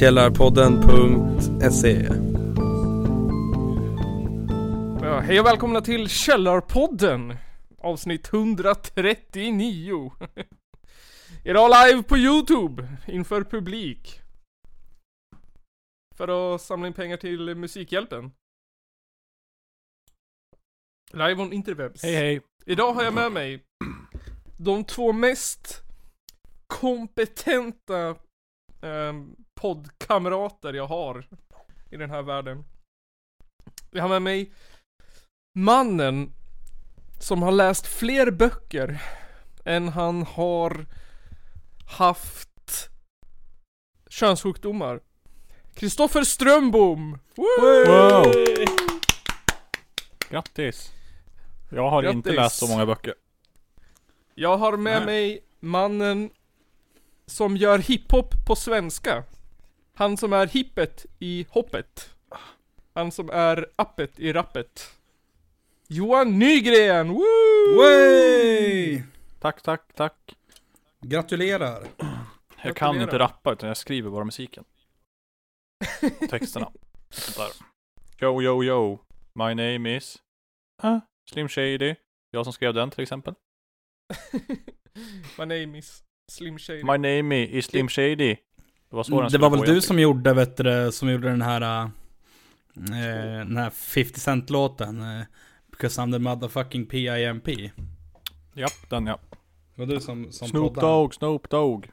Källarpodden.se Ja, hej och välkomna till Källarpodden! Avsnitt 139. Idag live på Youtube inför publik. För att samla in pengar till Musikhjälpen. Live on interwebs. Hej hej. Idag har jag med mig de två mest kompetenta eh, poddkamrater jag har i den här världen. Jag har med mig mannen som har läst fler böcker än han har haft könssjukdomar. Kristoffer Strömbom! Woo! Wow. Grattis. Jag har inte Grattis. läst så många böcker. Jag har med mig mannen som gör hiphop på svenska. Han som är hippet i hoppet. Han som är appet i rappet. Johan Nygren! Woo! Tack, tack, tack. Gratulerar. Jag kan Gratulerar. inte rappa utan jag skriver bara musiken. Texterna. Sånt där. Yo, yo, yo. My name is... Uh, Slim Shady. Jag som skrev den till exempel. My name is Slim Shady. My name is Slim Shady. Det var så Mm, Det var väl du som gjorde, vet du, som gjorde den här, äh, den här 50 Cent låten. Äh, Because I'm the motherfucking PIMP. Det Japp, den ja. var du som, som Snoop. Dogg, Snoop Dogg.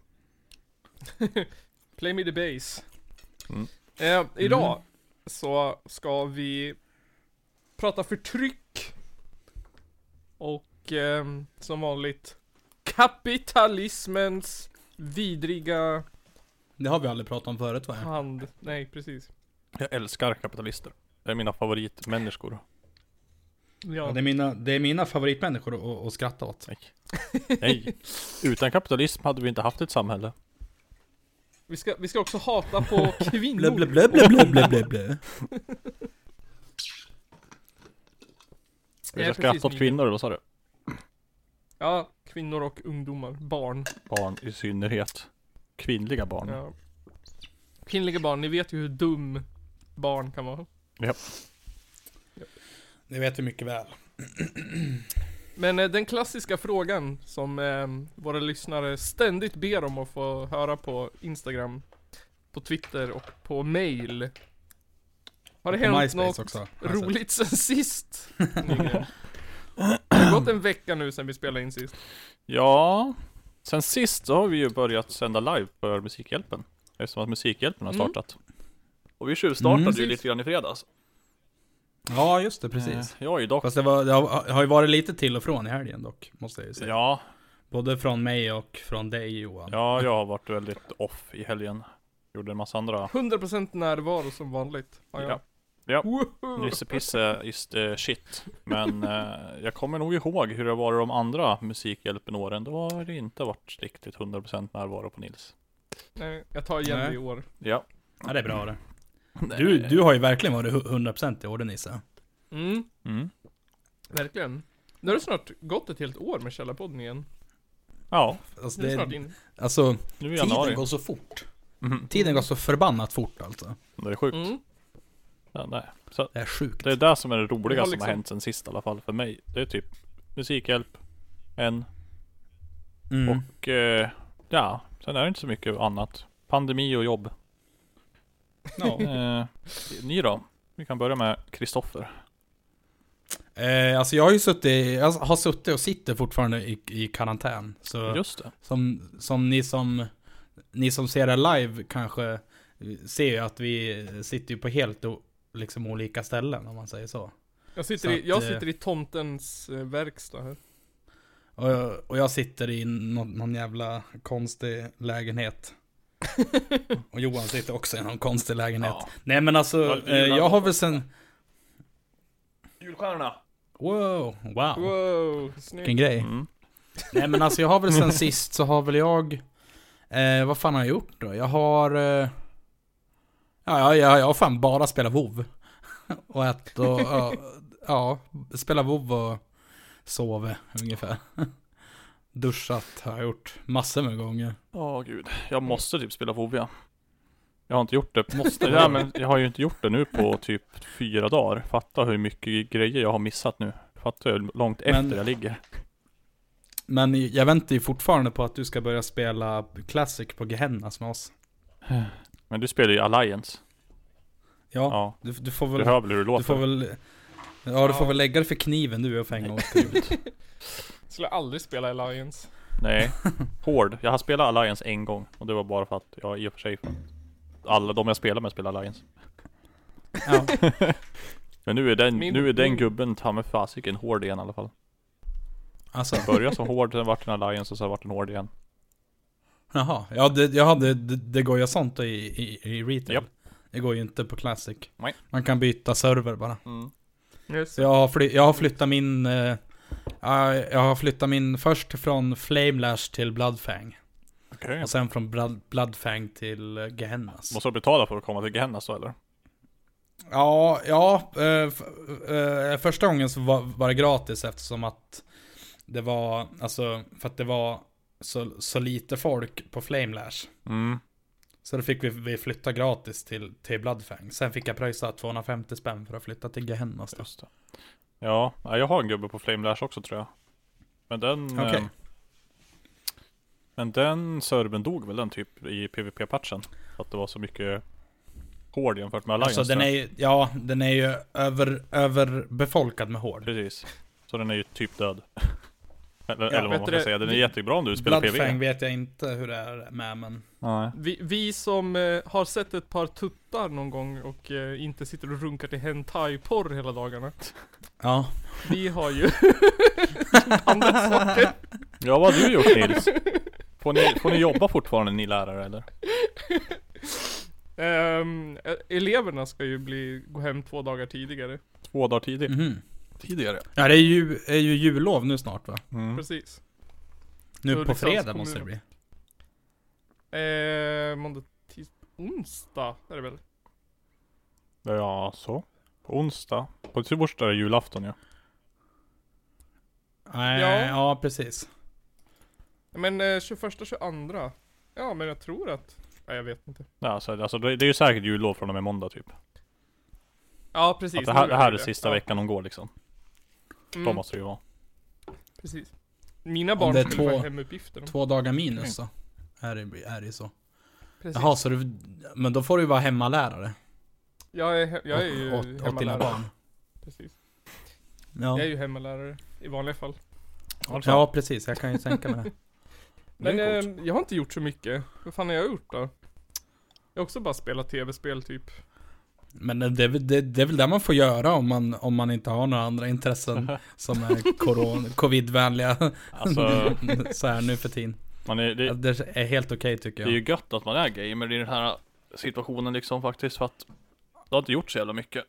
Play me the bass. Mm. Eh, idag så ska vi prata förtryck. Och ehm, som vanligt kapitalismens vidriga Det har vi aldrig pratat om förut va? hand. Nej, precis. Jag älskar kapitalister. Det är mina favoritmänniskor. Ja. Ja, det, är mina, det är mina favoritmänniskor att, att skratta åt. Nej. Nej. Utan kapitalism hade vi inte haft ett samhälle. Vi, ska, vi ska också hata på kvinnor. Blä, blä, blä, blä, blä, blä, blä, blä. Vi ska skratta precis, åt Mikael. kvinnor, eller vad sa du? Ja, kvinnor och ungdomar. Barn. Barn i synnerhet. Kvinnliga barn. Ja. Kvinnliga barn, ni vet ju hur dum barn kan vara. Det vet vi mycket väl. Men eh, den klassiska frågan som eh, våra lyssnare ständigt ber om att få höra på Instagram, på Twitter och på mail. Har det hänt MySpace något också. roligt sen sist? Det har gått en vecka nu sen vi spelade in sist. Ja, sen sist så har vi ju börjat sända live för Musikhjälpen. Eftersom att Musikhjälpen har Mm. startat. Och vi tjuvstartade Mm. ju lite grann i fredags. Ja, just det, precis. Eh, Jag är ju dock... Fast det, var, det har, har ju varit lite till och från i helgen dock, måste jag ju säga. Ja, Både från mig och från dig Johan. ja, jag har varit väldigt off i helgen. Gjorde en massa andra... 100% närvaro som vanligt. jag. Ja. Ja. Nissepisse is the shit. Men eh, jag kommer nog ihåg hur det var de andra Musikhjälpen-åren. Då har det inte varit riktigt 100% närvaro på Nils. Nej, jag tar igen det i år. Ja. Ja, det är bra det. Du, du har ju verkligen varit hu- 100% i år Nisse. Mm, Mm. verkligen. Nu har det snart gått ett helt år med Källarpodden igen. Ja, Alltså, Nu är det snart det, in. alltså nu i tiden januari. går så fort. Mhm. Tiden går så förbannat fort alltså. Det är sjukt. Mm. Ja, nej. Så Det är sjukt. det är det som är det roliga har som liksom- har hänt sen sist i alla fall för mig. Det är typ Musikhjälp, en Mm. och eh, ja, sen är det inte så mycket annat. Pandemi och jobb. Ja. Eh, ni då? Vi kan börja med Kristoffer. Eh, alltså jag har ju suttit, jag har suttit och sitter fortfarande i, i karantän. Så Just det. som, som ni som, ni som ser det live kanske ser ju att vi sitter ju på helt liksom olika ställen om man säger så. Jag sitter, Så i, att, jag eh, sitter i tomtens eh, verkstad här. Och, jag- och jag sitter i någon, någon jävla konstig lägenhet. och Johan sitter också i någon konstig lägenhet. Ja. Nej men alltså, eh, jag har väl sen... Julstjärnorna! Wow, wow. Wow. Vilken grej. Mm. Nej men alltså jag har väl sen sist så har väl jag... Eh, vad fan har jag gjort då? Jag har... Eh, ja, ja, ja, jag har fan bara spelat WoW Och ätit och... ja, ja, spela WoW och sova ungefär. duschat har jag gjort massor med gånger. Åh gud. Jag måste typ spela WoW ja. Jag har inte gjort det. Måste Ja men jag har ju inte gjort det nu på typ fyra dagar. Fatta hur mycket grejer jag har missat nu. Fatta hur långt Men- efter jag ligger. Men jag väntar ju fortfarande på att du ska börja spela Classic på Gehennas med oss. Men du spelar ju Alliance. Ja, Ja. du, du får Du väl... hör väl hur det Du låter? får väl... Ja, du får väl lägga det för kniven du och fänga åt ut. Skulle aldrig spela Alliance. Nej. Hård. Jag har spelat Alliance en gång. Och det var bara för att, ja i och för sig för alla de jag spelar med spelar Alliance. Ja. Men nu är den, Min- nu är den min- gubben ta mig fasiken hård igen i alla fall. Alltså, Började som hård, sen vart den Alliance och sen vart den hård igen. Jaha. Ja, det, jag hade, det, det går ju sånt i, i, i retail. Japp. Det går ju inte på Classic. Nej. Man kan byta server bara. Mm. Yes. Så jag har, fly, jag har flyttat min... eh, ja, jag har flyttat min först från Flamelash till Bloodfang. Okej. Och sen från Blood, Bloodfang till uh, Gehennas. Måste du betala för att komma till Gehenna så eller? Ja, ja. eh, eh, första gången så var, var det gratis eftersom att det var, alltså, för att det var så, så lite folk på Flamelash. Mm. Så då fick vi, vi flytta gratis till, till Bloodfang. Sen fick jag pröjsa 250 spänn för att flytta till Gehennas. Just det. Ja, ja, jag har en gubbe på Flamelash också tror jag. Men den... Okej. Eh, men den servern dog väl den typ i PVP-patchen? För att det var så mycket hård jämfört med Alliance. Alltså den är ju, ja, den är ju över, överbefolkad med hård. Precis. Så den är ju typ död. eller, Ja, eller vad man kan det- säga. Den är vi- jättebra om du spelar Bloodfang PV. vet jag inte hur det är med men... Nej. Vi, vi som eh, har sett ett par tuttar någon gång och eh, inte sitter och runkar till hentai-porr hela dagarna. Ja. Vi har ju andra saker. Ja, vad har du gjort Nils? Får ni, får ni jobba fortfarande ni lärare eller? Eh, eleverna ska ju bli, gå hem två dagar tidigare. Två dagar tidigt. Mhm. Tidigare? Ja det är ju, är ju jullov nu snart va? Mm. Precis. Nu på fredag måste det bli. Eh, måndag, tis, onsdag är det väl? Ja, så. På onsdag. På torsdag är det julafton ja. Nej, Ja. ja. precis. Men eh, 21, 22. Ja men jag tror att, nej jag vet inte. ja så, alltså, det, är ju säkert jullov från och med måndag typ. Ja precis. Att det här, det här är det. sista ja. veckan de går liksom. Mm, Då måste det ju vara. Precis. Mina barn det är skulle två- få hemuppgifter. Två dagar minus så. Är det, är det så. Precis. Jaha, så du, men då får du ju vara hemmalärare. Jag är, jag är ju åt, åt dina hemmalärare. barn. Precis. Ja. Jag är ju hemmalärare i vanliga fall. Alltså, ja, precis. Jag kan ju tänka mig det. Men är eh, coolt. jag har inte gjort så mycket. Vad fan har jag gjort då? Jag har också bara spelat tv-spel typ. Men det, det, det är väl det man får göra om man, om man inte har några andra intressen som är covidvänliga. Alltså, så här nu för tiden. man är, det, Det är helt okej tycker det är jag. ju gött att man är gamer i den här situationen liksom faktiskt för att det har inte gjort så jävla mycket.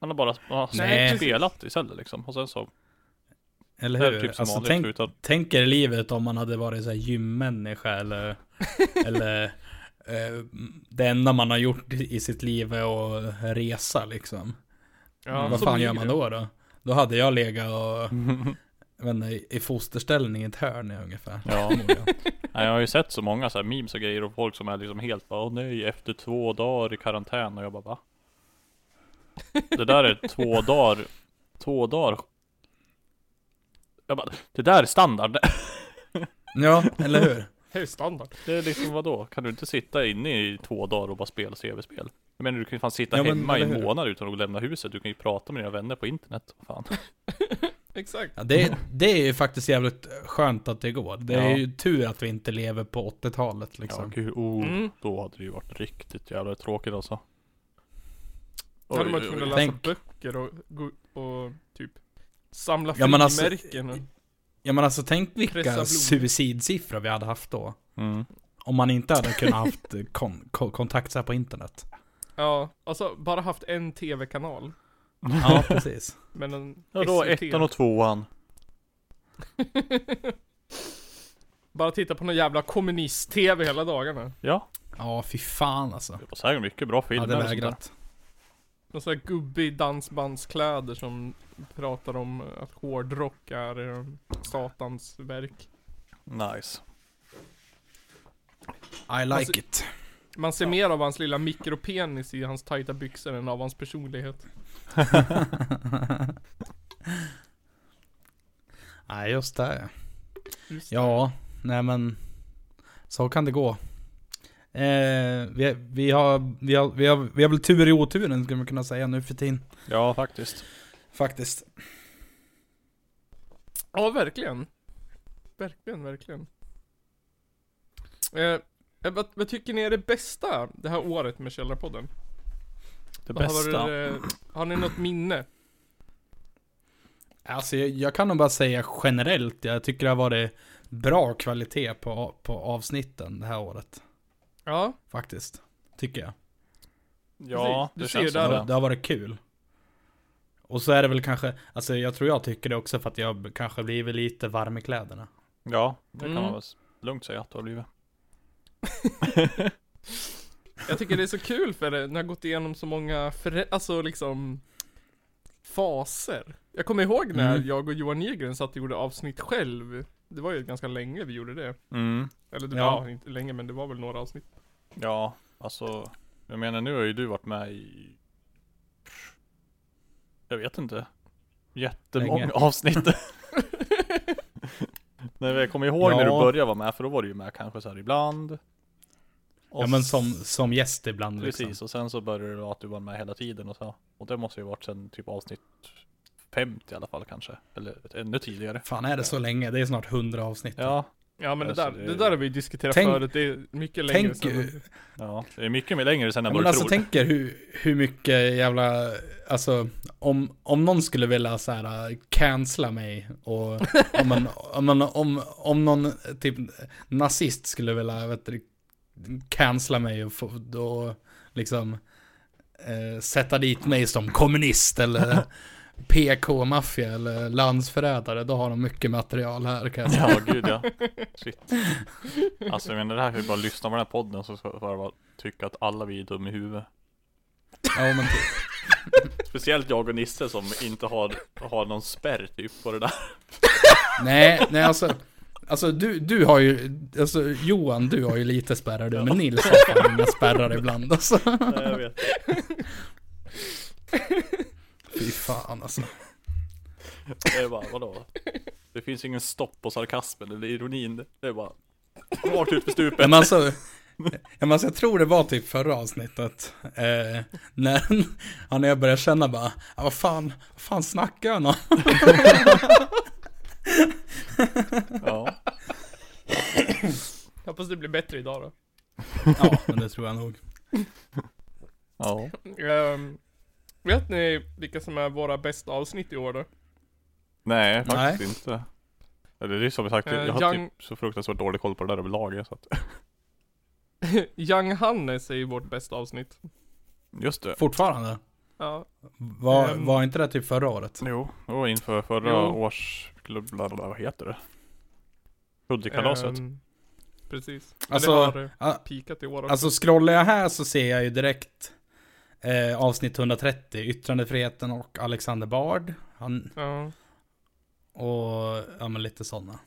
Man har bara man har Nej. spelat istället liksom. Och sen så Eller hur? typ Alltså, tänk, utan tänk er livet om man hade varit så här gymmänniska eller, eller det enda man har gjort i sitt liv är att resa liksom. Ja, Vad fan gör man då då? Då hade jag legat och, inte, i fosterställning i ett hörn ungefär. Ja. jag har ju sett så många så här memes och grejer och folk som är liksom helt bara Åh nej, efter två dagar i karantän och jag bara va? Det där är två dagar, två dagar Jag bara, det där är standard ja, eller hur? Det är standard. Det är liksom vadå? Kan du inte sitta inne i två dagar och bara spela CV-spel? Jag menar du kan ju fan sitta Ja, men hemma i en månad utan att lämna huset Du kan ju prata med dina vänner på internet, fan Exakt. Ja, det, det är ju faktiskt jävligt skönt att det går. Det är Ja. ju tur att vi inte lever på 80-talet Ja liksom. gud, oh, Mm. då hade det ju varit riktigt jävla tråkigt alltså Då hade man kunnat läsa Tänk- böcker och, gå- och typ samla Ja, men alltså- frimärken och, Ja men alltså tänk vilka suicidsiffror vi hade haft då. mm. Om man inte hade kunnat haft kon, kon, kontakt så här på internet. Ja, alltså bara haft en tv-kanal. Ja, precis. Men en Ja då, ettan och tvåan Bara titta på någon jävla kommunist-tv hela dagarna. Ja, Ja, fy fan alltså. det var säkert mycket bra filmer hade vägrat. Någon sån här gubbig dansbandskläder som pratar om att hårdrock är eh, satans verk. Nice. I like Alltså- it. Man ser mer av hans lilla mikropenis i hans tajta byxor än av hans personlighet. Nej, just det. Just det. Ja, nej men. Så kan det gå. Eh, vi, vi, har, vi, har, vi, har, vi har väl tur i oturen skulle man kunna säga nu för tiden. Ja, faktiskt. Faktiskt. Ja, verkligen. Verkligen, verkligen. Eh, eh, vad, vad tycker ni är det bästa det här året med Källarpodden? Det Vad har bästa. varit, eh, har ni något minne? Alltså jag, jag kan nog bara säga generellt, jag tycker det har varit bra kvalitet på, på avsnitten det här året. Ja, Faktiskt. Tycker jag. Ja, Du det ser känns Det som det. det har varit kul. Och så är det väl kanske, alltså jag tror jag tycker det också för att jag kanske blivit lite varm i kläderna. Ja, det kan Mm. man väl lugnt säga att det har blivit. jag tycker det är så kul för det, ni har gått igenom så många, alltså liksom faser. Jag kommer ihåg när Mm. jag och Johan Nygren satt och gjorde avsnitt själv. Det var ju ganska länge vi gjorde det. Mm. Eller det Ja. var inte länge men det var väl några avsnitt. Ja, alltså. Jag menar nu har ju du varit med i. Jag vet inte. Jättemånga Länge. avsnitt. Nej, jag kommer ihåg när du Ja. började vara med, för då var du ju med kanske så här ibland. Och Ja men som, som gäst ibland Precis, liksom. och sen så började det vara att du var med hela tiden och så. Och det måste ju varit sen typ avsnitt 50 i alla fall kanske. Eller ännu tidigare. Fan är det så länge? Det är snart 100 avsnitt. Ja, Ja men det Alltså, där, det- där har vi diskuterat Tänk- förut, det är mycket längre Tänk, sedan. ja. Det är mycket mer längre ja, än men vad du alltså tror. tänk er hur, hur mycket jävla, alltså om, om någon skulle vilja så här äh, cancella mig och om, man, om, man, om, om någon typ nazist skulle vilja, vet du, cancella mig och få, då liksom eh, sätta dit mig som kommunist eller PK-maffia eller landsförrädare, då har de mycket material här kan jag säga. Ja, gud ja. Shit. Alltså jag menar det här är ju bara lyssna på den här podden så får jag bara tycka att alla vi är dum i huvudet. Ja, men typ. Speciellt jag och Nisse som inte har, har någon spärr typ på det där. Nej, nej alltså. Alltså du, du har ju, alltså Johan du har ju lite spärrar du, men Nils har fan inga spärrar ibland alltså. Nej, jag vet. Fy fan alltså. Det är bara, vadå? Det finns ingen stopp på sarkasmen eller ironin. Det är bara rakt ut för stupet. Men alltså, men alltså jag tror det var typ förra avsnittet. Eh, när, när jag började känna bara, ja, vad fan, vad fan snackar han om? Ja. Hoppas det blir bättre idag då. Ja, men det tror jag nog. Ja. Ehm, vet ni vilka som är våra bästa avsnitt i år då? Nej, Nej. faktiskt inte. Eller det är som vi sagt, Eh, jag har Young- typ så fruktansvärt dålig koll på det där överlag så att Young Hannes är ju vårt bästa avsnitt. Just det. Fortfarande. Ja. Var, Ehm. var inte det typ förra året? Jo, och inför förra Jo. års, vad heter det? Huddikalaset. Ehm, precis. Men Alltså, det har eh, pikat i år också. Alltså scrollar jag här så ser jag ju direkt eh, avsnitt 130, yttrandefriheten och Alexander Bard. Han, ja. och ja men lite sådana.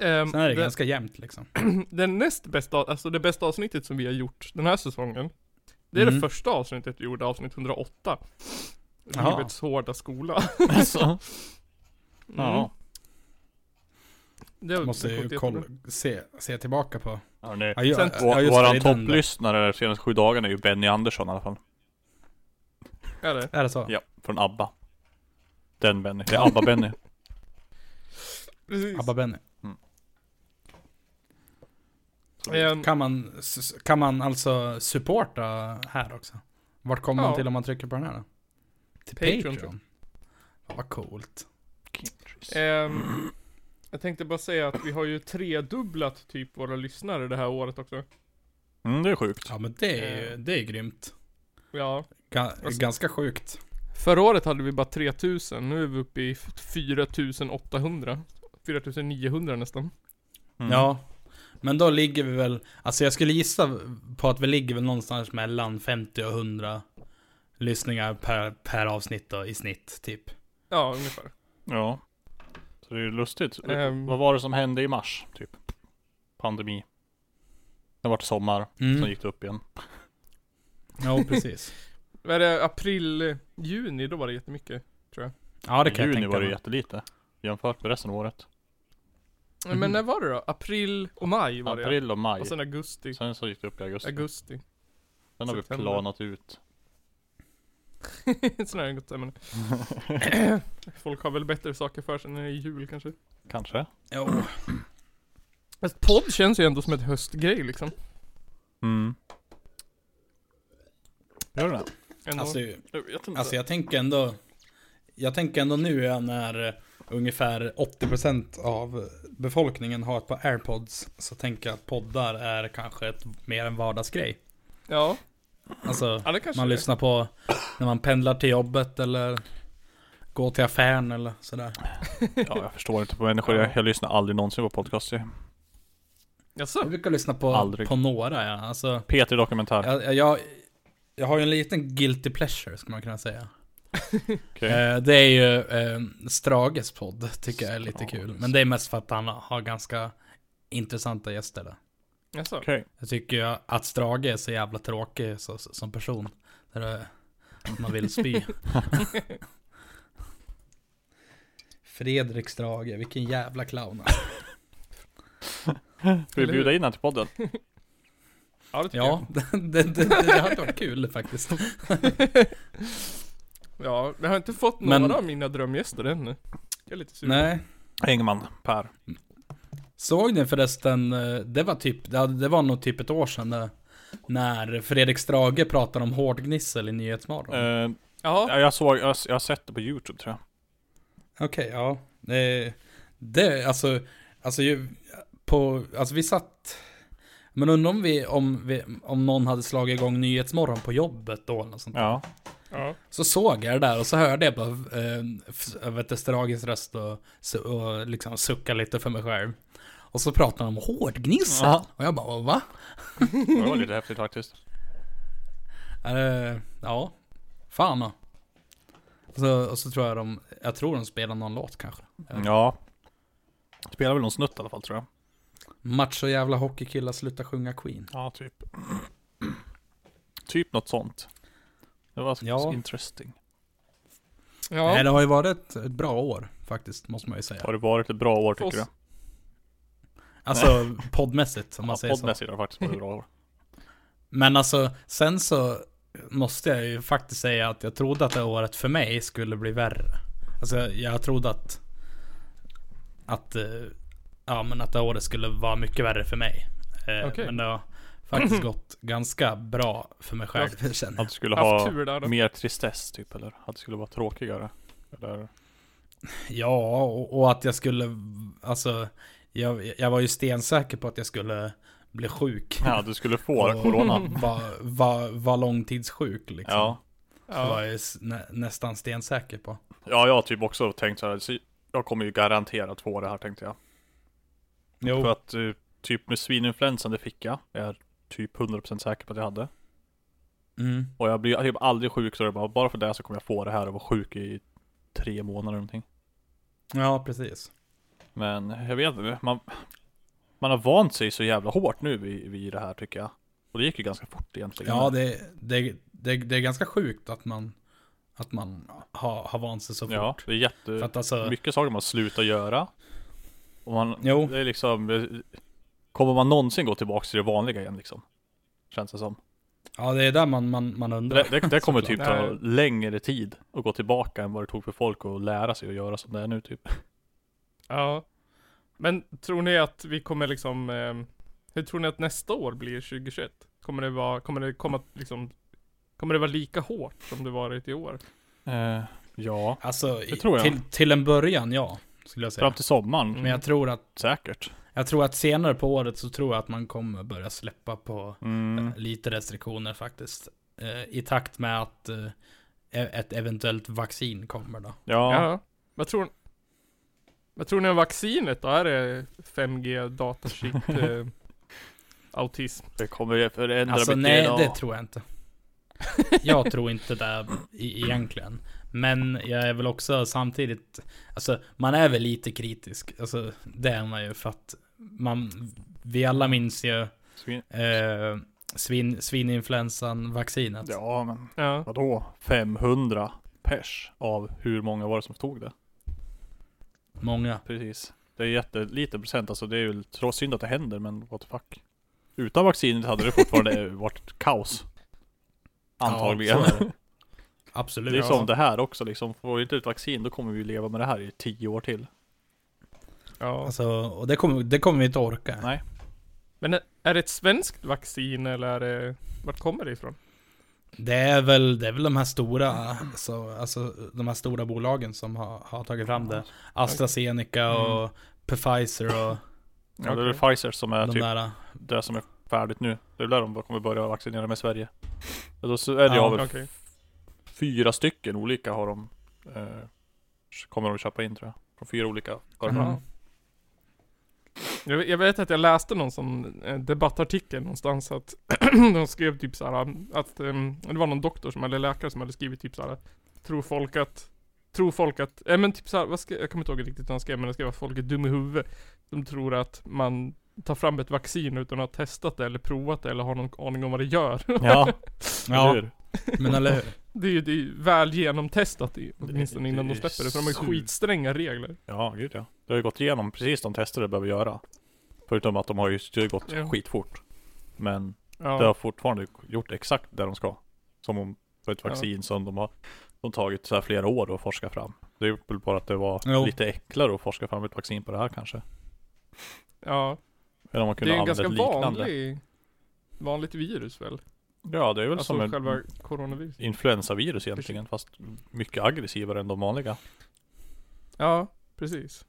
Ehm, Sen är det den, ganska jämnt liksom. den näst bästa, alltså det bästa avsnittet som vi har gjort den här säsongen. Det är Mm. det första avsnittet vi gjorde, avsnitt 108. Jaha. Livets hårda skola. Alltså. Mm. Ja. Det Måste ju kolla, se, se tillbaka på. Ja, ju- Sen- ja, våran topplyssnare de senaste sju dagarna är ju Benny Andersson i alla fall. Är det? Är det så? Ja, från ABBA. Den Benny. Det är ABBA-Benny. Precis. Abba Benny. Ehm, Kan man, kan man alltså supporta här också? Vart kommer man Ja. till om man trycker på den här då? Till Patreon, Patreon? Ja, vad coolt. Ehm, jag tänkte bara säga att vi har ju tredubblat typ våra lyssnare det här året också. Mm, det är sjukt. Ja men det är, Eh. det är grymt. Ja. Ga, Alltså- ganska sjukt. Förra året hade vi bara 3000, nu är vi uppe i 4800. 4900 nästan. Mm. Ja. Men då ligger vi väl, alltså jag skulle gissa på att vi ligger väl någonstans mellan 50 och 100 lyssningar per, per avsnitt då, i snitt typ. Ja, ungefär. Ja. Det är ju lustigt. Ehm. Vad var det som hände i mars? Typ. Pandemi. Det var sommar, Mm. sen gick det upp igen. Jo, precis. Vad är det? April, juni, då var det jättemycket. Ja, det I kan jag juni tänka var det mig. jättelite. Jämfört med resten av året. Men Mhm. när var det då? April och maj var det April och maj. Och sen augusti. Sen så gick det upp i augusti. Augusti. Sen har vi september. planat ut. Sån här gott ämne. Folk har väl bättre saker för sig när det är jul kanske. Kanske. Jo. Fast podd känns ju ändå som ett höstgrej liksom. Mm. Gör det? Alltså, jag vet inte. alltså jag tänker ändå... Jag tänker ändå nu är när ungefär 80% av befolkningen har ett par airpods. Så tänker jag att poddar är kanske ett, mer en vardagsgrej. ja. Alltså, ja, man lyssnar på när man pendlar till jobbet eller går till affären eller sådär. Ja, jag förstår inte på människor. Jag, jag lyssnar aldrig någonsin på podcaster. Jaså? Jag brukar lyssna på, Aldrig. på några ja. Alltså, P3 Dokumentär. jag, jag, jag har ju en liten guilty pleasure skulle man kunna säga. Okej. Eh, det är ju eh, Strages podd, tycker jag är lite kul. Men det är mest för att han har ganska intressanta gäster där. Jaså? Okej. Jag tycker ju att Strage är så jävla tråkig så, så, som person. Där man vill spy. Fredrik Strage, vilken jävla clown. alltså. Ska vi bjuda in honom till podden? Ja, det tycker Ja, det, det, det, det hade varit kul faktiskt. jag. Ja, jag har inte fått Men- några av mina drömgäster ännu. Jag är lite sugen. Nej. Engman, Per. Såg ni förresten, eh, det var typ, det var nog typ ett år sedan när, när Fredrik Strage pratade om hårdgnissel i Nyhetsmorgon. Eh, Ja, ja, jag såg, jag, jag har sett det på YouTube tror jag. Okej, ja. Det, det, alltså, alltså ju, på, alltså vi satt, men undrar om vi, om vi, om någon hade slagit igång Nyhetsmorgon på jobbet då eller något sånt. Ja. ja. Så såg jag det där och så hörde jag bara, eh, jag vet inte, Strages röst och, och liksom sucka lite för mig själv. Och så pratade han om hårdgnissel. Ja. Och jag bara, va? Det var lite häftigt faktiskt. Eh, ja, fan då. Och så, och så tror jag de, jag tror de spelar någon låt kanske. Ja. Spelar väl någon snutt i alla fall tror jag. Macho jävla hockeykillar sluta sjunga Queen. Ja, typ. Typ något sånt. Det var så Ja. interesting. Ja. Nej, det har ju varit ett, ett bra år faktiskt, måste man ju säga. Har det varit ett bra år tycker du? Alltså poddmässigt, om man Ja, säger så. poddmässigt har det faktiskt varit bra år. Men alltså, sen så måste jag ju faktiskt säga att jag trodde att det året för mig skulle bli värre. Alltså jag trodde att, att, eh, ja men att det året skulle vara mycket värre för mig. Eh, Okej. Men det har faktiskt gått ganska bra för mig själv, känner Att du skulle ha tur där mer tristess typ eller? Att det skulle vara tråkigare? Eller? Ja, och, och att jag skulle, alltså, jag, jag var ju stensäker på att jag skulle bli sjuk. Ja, du skulle få corona. Var, var, var långtidssjuk liksom. Ja. Var Ja. jag ju s- nä, nästan stensäker på. Ja, jag har typ också tänkt så här. så Jag kommer ju garanterat få det här tänkte jag. Jo. För att eh, typ med svininfluensan, det fick jag. Jag är typ 100% säker på att jag hade. Mm. Och jag blir typ aldrig sjuk så det är bara, bara för det så kommer jag få det här och vara sjuk i tre månader eller någonting. Ja, precis. Men jag vet inte, man, man har vant sig så jävla hårt nu vid, vid det här tycker jag. Och det gick ju ganska fort egentligen. Ja, det, det, det, det är ganska sjukt att man, att man har, har vant sig så fort. Ja, det är jätte... För att alltså, Mycket saker man slutar göra. Och man, Jo. det är liksom... Kommer man någonsin gå tillbaka till det vanliga igen liksom? Känns det som. ja det är där man, man, man undrar. Det, det, det kommer typ ta längre tid att gå tillbaka än vad det tog för folk att lära sig att göra som det är nu typ. Ja. Men tror ni att vi kommer liksom, eh, hur tror ni att nästa år blir 2021? Kommer det vara, kommer det komma liksom, kommer det vara lika hårt som det varit i år? Eh, ja, Alltså, i- tror jag. Till, till en början ja, skulle jag säga. fram till sommaren. Mm. Men jag tror att, Säkert. jag tror att senare på året så tror jag att man kommer börja släppa på Mm. eh, lite restriktioner faktiskt. Eh, I takt med att eh, e- ett eventuellt vaccin kommer då. Ja, Ja. Vad tror Vad tror ni om vaccinet då? Är det 5G, datachip, eh, autism? det kommer ju förändra Alltså nej, DNA. det tror jag inte. Jag tror inte det i, egentligen. Men jag är väl också samtidigt, alltså man är väl lite kritisk. Alltså det är man ju för att man, vi alla minns ju Svin. eh, svin, svininfluensan vaccinet. Ja men Ja. vadå? 500 pers av hur många var det som tog det? Många. Precis. Det är jätteliten procent alltså. Det är ju trots synd att det händer men what the fuck. Utan vaccinet hade det fortfarande varit kaos. Antagligen. Ja, det. Absolut. det är Ja. som det här också liksom. Får vi inte ett vaccin då kommer vi leva med det här i tio år till. ja. Alltså, och det kommer, det kommer vi inte orka. Nej. Men är- är det ett svenskt vaccin eller är det, vart kommer det ifrån? Det är väl, det är väl de här stora, alltså, alltså de här stora bolagen som har, har tagit fram det. AstraZeneca och Pfizer och Ja det är väl Pfizer som är de typ där. det som är färdigt nu. Det är där de kommer börja vaccinera med Sverige. Och då är det Ja, av Okej. fyra stycken olika har de eh, Kommer de köpa in tror jag. Från fyra olika företag. Mhm. Jag, vet- jag vet att jag läste någon sån eh, debattartikel någonstans att de skrev typ såhär att ehm, det var någon doktor som eller läkare som hade skrivit typ såhär Tror folk att Tror folk att, eh, men typ såhär, vad ska, jag kommer inte ihåg riktigt vad han skrev men det skrev att folk är dum i huvudet. De tror att man tar fram ett vaccin utan att ha testat det eller provat det eller har någon aning om vad det gör. Ja, Ja, hur? Men eller hur? Det är ju det är ju väl genomtestat i, åtminstone det innan de släpper det för de har ju skitstränga regler Ja, gud ja. Det har ju gått igenom precis de tester det behöver göra. Förutom att de har ju det har gått Ja. skitfort. Men Ja, det har fortfarande gjort exakt det de ska. Som om för ett Ja. vaccin som de har de tagit så här flera år att forska fram. Det är väl bara att det var Jo. lite enklare att forska fram ett vaccin på det här kanske. ja Än om man det kunde är en använda ganska ett liknande. vanlig Vanligt virus väl? Ja, det är väl Alltså som en själva coronavirus influensavirus egentligen. Fast mycket aggressivare än de vanliga. Ja, precis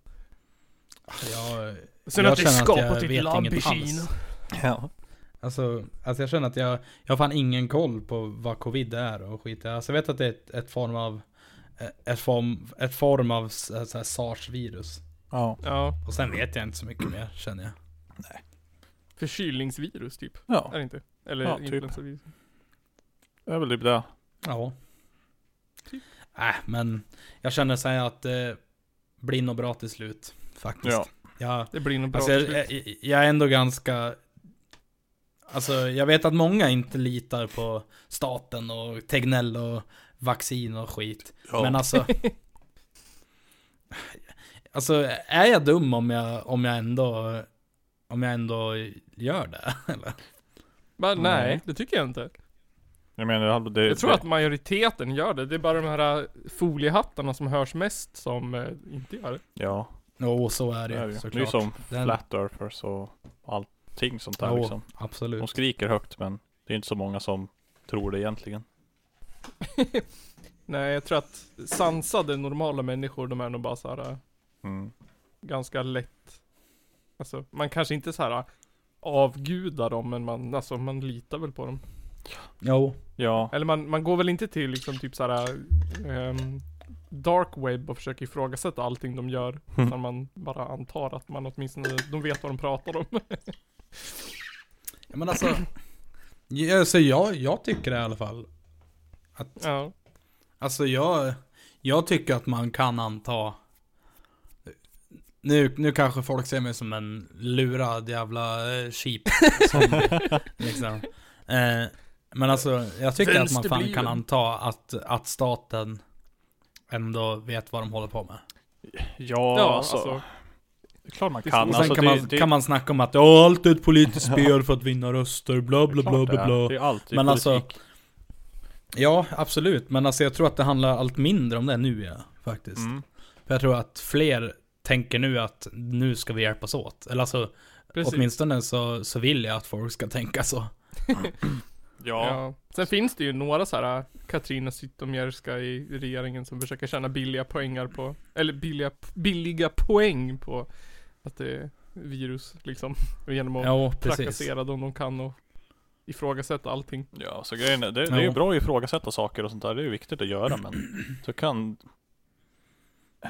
Jag, Sen Jag att det är känner att jag skapat i ett vet labb i. Kina Ja. alltså, alltså jag känner att jag, jag har fan ingen koll på vad covid är och skit. Alltså jag vet att det är ett, ett form av ett form, ett form av här sars-virus. Ja. Ja, Och sen vet jag inte så mycket mer känner jag. förkylningsvirus typ, Ja, är det inte? Eller Ja, typ. influensavirus det är väl typ det. Ja. Typ. Äh, men jag känner så här att det blir nog bra till slut. Faktiskt. Ja. Jag, Det blir nog bra alltså till jag, slut. jag, jag är ändå ganska... Alltså jag vet att många inte litar på staten och Tegnell och vaccin och skit. Ja. Men alltså... alltså är jag dum om jag, om jag ändå... Om jag ändå gör det? Eller? Men Nej. nej, det tycker jag inte Jag menar, det, Jag tror det, att majoriteten gör det, det är bara de här äh, foliehattarna som hörs mest som eh, inte gör det Ja, Jo, så är det är det ju ju. Det är ju såklart. som Den- flat earthers och allting sånt där Jo, liksom. absolut. De skriker högt men det är inte så många som tror det egentligen. Nej, jag tror att sansade normala människor, de är nog bara så här äh, Mm. ganska lätt Alltså, man kanske inte så här äh, avgudar dem, men man, alltså man litar väl på dem Jo. Ja, Eller man, man går väl inte till liksom typ såhär um, Dark web och försöker ifrågasätta allting de gör. Mm. Utan man bara antar att man åtminstone, de vet vad de pratar om. Ja, men alltså... ja, Alltså jag, jag tycker det i alla fall. Att, ja. alltså jag, jag tycker att man kan anta... Nu, nu kanske folk ser mig som en lurad jävla eh, sheep. Som, liksom. eh, men alltså, jag tycker att man fan kan anta att, att staten ändå vet vad de håller på med. ja, Ja, alltså, alltså. Klart man kan. Och sen Alltså, kan, det, man, det, kan man snacka om att ja, allt är ett politiskt spel för att vinna röster, bla bla bla bla bla. Det är alltid Men alltså, politik. Ja, absolut. Men alltså jag tror att det handlar allt mindre om det nu ja, faktiskt. Mm. För jag tror att fler tänker nu att nu ska vi hjälpas åt. Eller alltså, Precis. åtminstone så, så vill jag att folk ska tänka så. Ja. Ja. Sen finns det ju några så här äh, Katrina Zytomierska i regeringen som försöker tjäna billiga poängar på, eller billiga, billiga poäng på att det är virus liksom. Genom att Ja, trakassera dem de kan och ifrågasätta allting. Ja, så grejen är, det, det är ju Ja. bra att ifrågasätta saker och sånt där. Det är ju viktigt att göra men så kan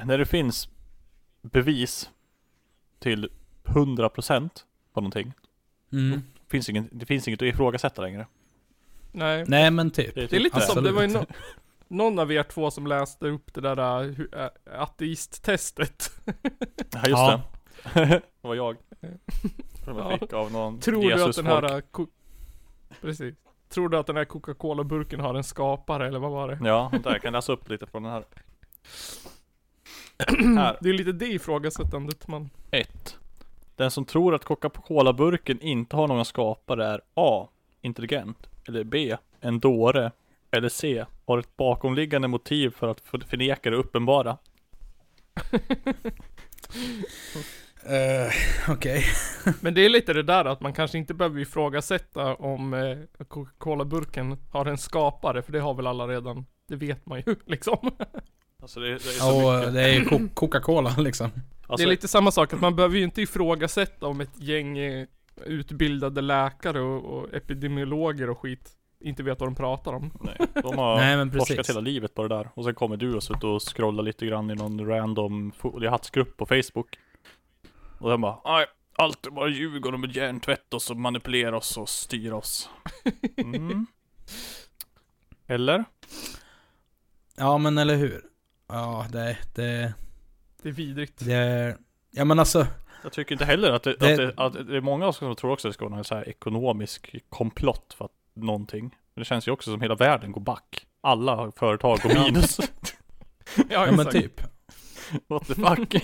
När det finns bevis till 100% på någonting Mm. finns ingen, Det finns inget att ifrågasätta längre. Nej. Nej men typ. Det är Det är lite som, det var ju, no, någon av er två som läste upp det där uh, ateisttestet. Ja just Ja. det. det var jag. Som jag Ja. fick av någon Tror du att den här... ko- Precis. Tror du att den här Coca-Cola-burken har en skapare eller vad var det? Ja, där jag kan läsa upp lite från den här. Här. Det är lite det ifrågasättandet man... 1. Den som tror att Coca-Cola-burken inte har någon skapare är A. Intelligent. Eller B. En dåre. Eller C. Har ett bakomliggande motiv för att för- förneka det uppenbara. Eh, Okej. Men det är lite det där att man kanske inte behöver ifrågasätta om eh, Coca-Cola-burken har en skapare, för det har väl alla redan. Det vet man ju liksom. Alltså det, det är så Och mycket. det är ju Co- Coca-Cola liksom. Alltså, det är lite samma sak, att man behöver ju inte ifrågasätta om ett gäng eh, utbildade läkare och, och epidemiologer och skit inte vet vad de pratar om. Nej, de har Nej, forskat hela livet på det där. Och sen kommer du och sitter och scrollar lite grann i någon random foliehattsgrupp på Facebook. Och sen bara, nej, allt är bara ljug och de är hjärntvätt oss och manipulerar oss och styr oss. Mm. Eller? Ja men eller hur. Ja det, det, Det är vidrigt. det Ja men alltså. Jag tycker inte heller att det, Det- Att, det, att det är många som tror också att det ska vara någon så här ekonomisk komplott för att någonting. Men det känns ju också som hela världen går back. Alla företag går minus. Ja, Ja men typ. What the fuck?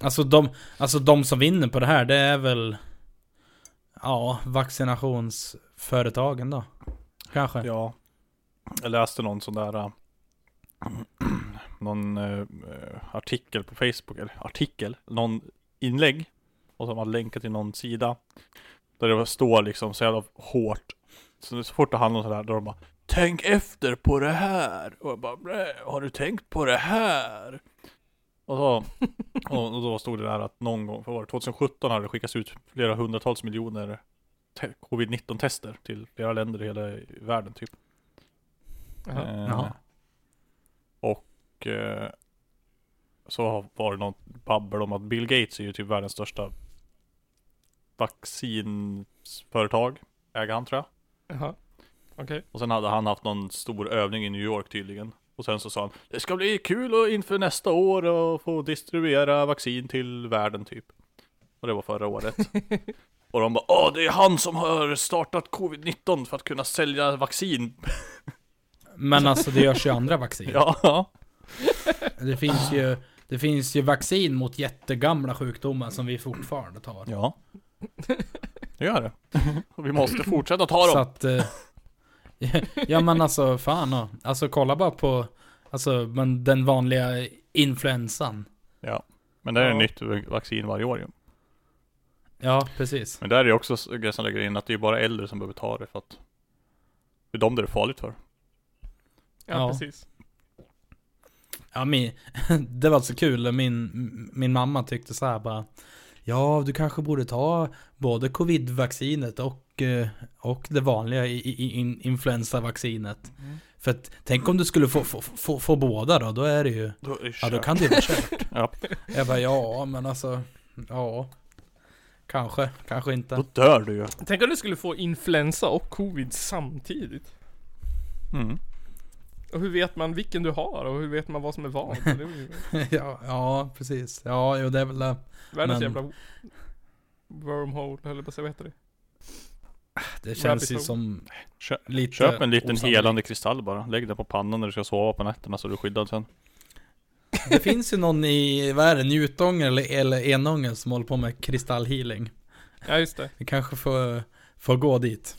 Alltså de, alltså de som vinner på det här det är väl Ja, vaccinationsföretagen då. Kanske. Ja. Jag läste någon sån där äh, någon äh, artikel på Facebook, eller artikel, någon inlägg och som har länkat till någon sida där det står liksom så jävla hårt. Så, så fort det handlar om sådär, då de bara Tänk efter på det här! Och jag bara "Nej, Har du tänkt på det här? Och, så, och, och då stod det där att någon gång, för var det 2017 hade det skickats ut flera hundratals miljoner te- covid-19 tester till flera länder i hela världen typ. Jaha. Eh. Och eh, så var det något babbel om att Bill Gates är ju typ världens största vaccinföretag. Äger han tror jag. Jaha. Okej. Och sen hade han haft någon stor övning i New York tydligen. Och sen så sa han Det ska bli kul och inför nästa år och få distribuera vaccin till världen typ. Och det var förra året. och de bara Åh det är han som har startat covid-19 för att kunna sälja vaccin. Men alltså det görs ju andra vaccin. ja. Det finns ju Det finns ju vaccin mot jättegamla sjukdomar som vi fortfarande tar. Ja. Det gör det. Och vi måste fortsätta ta Så dem. att... eh, ja men alltså fan ja. Alltså kolla bara på Alltså men den vanliga influensan. Ja. Men det är Ja. nytt vaccin varje år ju. Ja precis. Men där är det också så- det som lägger in att det är bara äldre som behöver ta det för att det är de det är farligt för. Ja, Ja. precis. Ja min, det var så kul. Min, min mamma tyckte så här bara. Ja du kanske borde ta både covid-vaccinet och, eh, och det vanliga in, influensavaccinet. För att tänk om du skulle få, få, få, få båda då, då är det ju Då är det Ja då kan det ju vara kört. Ja. Jag bara ja men alltså Ja Kanske, kanske Då inte. dör du ju. Tänk om du skulle få influensa och covid samtidigt. Mm. Och hur vet man vilken du har och hur vet man vad som är vad? Ja, ja precis. Ja jo det är väl det. världens Men- jävla wormhole, eller vad heter det? Det känns ju som Kö- lite Köp en liten osannolikt. helande kristall bara. Lägg den på pannan när du ska sova på nätterna så du är skyddad sen. Det finns ju någon i, vad är det, Njutånger eller, eller Enånger som håller på med kristallhealing. Ja just det, Vi kanske får, får gå dit.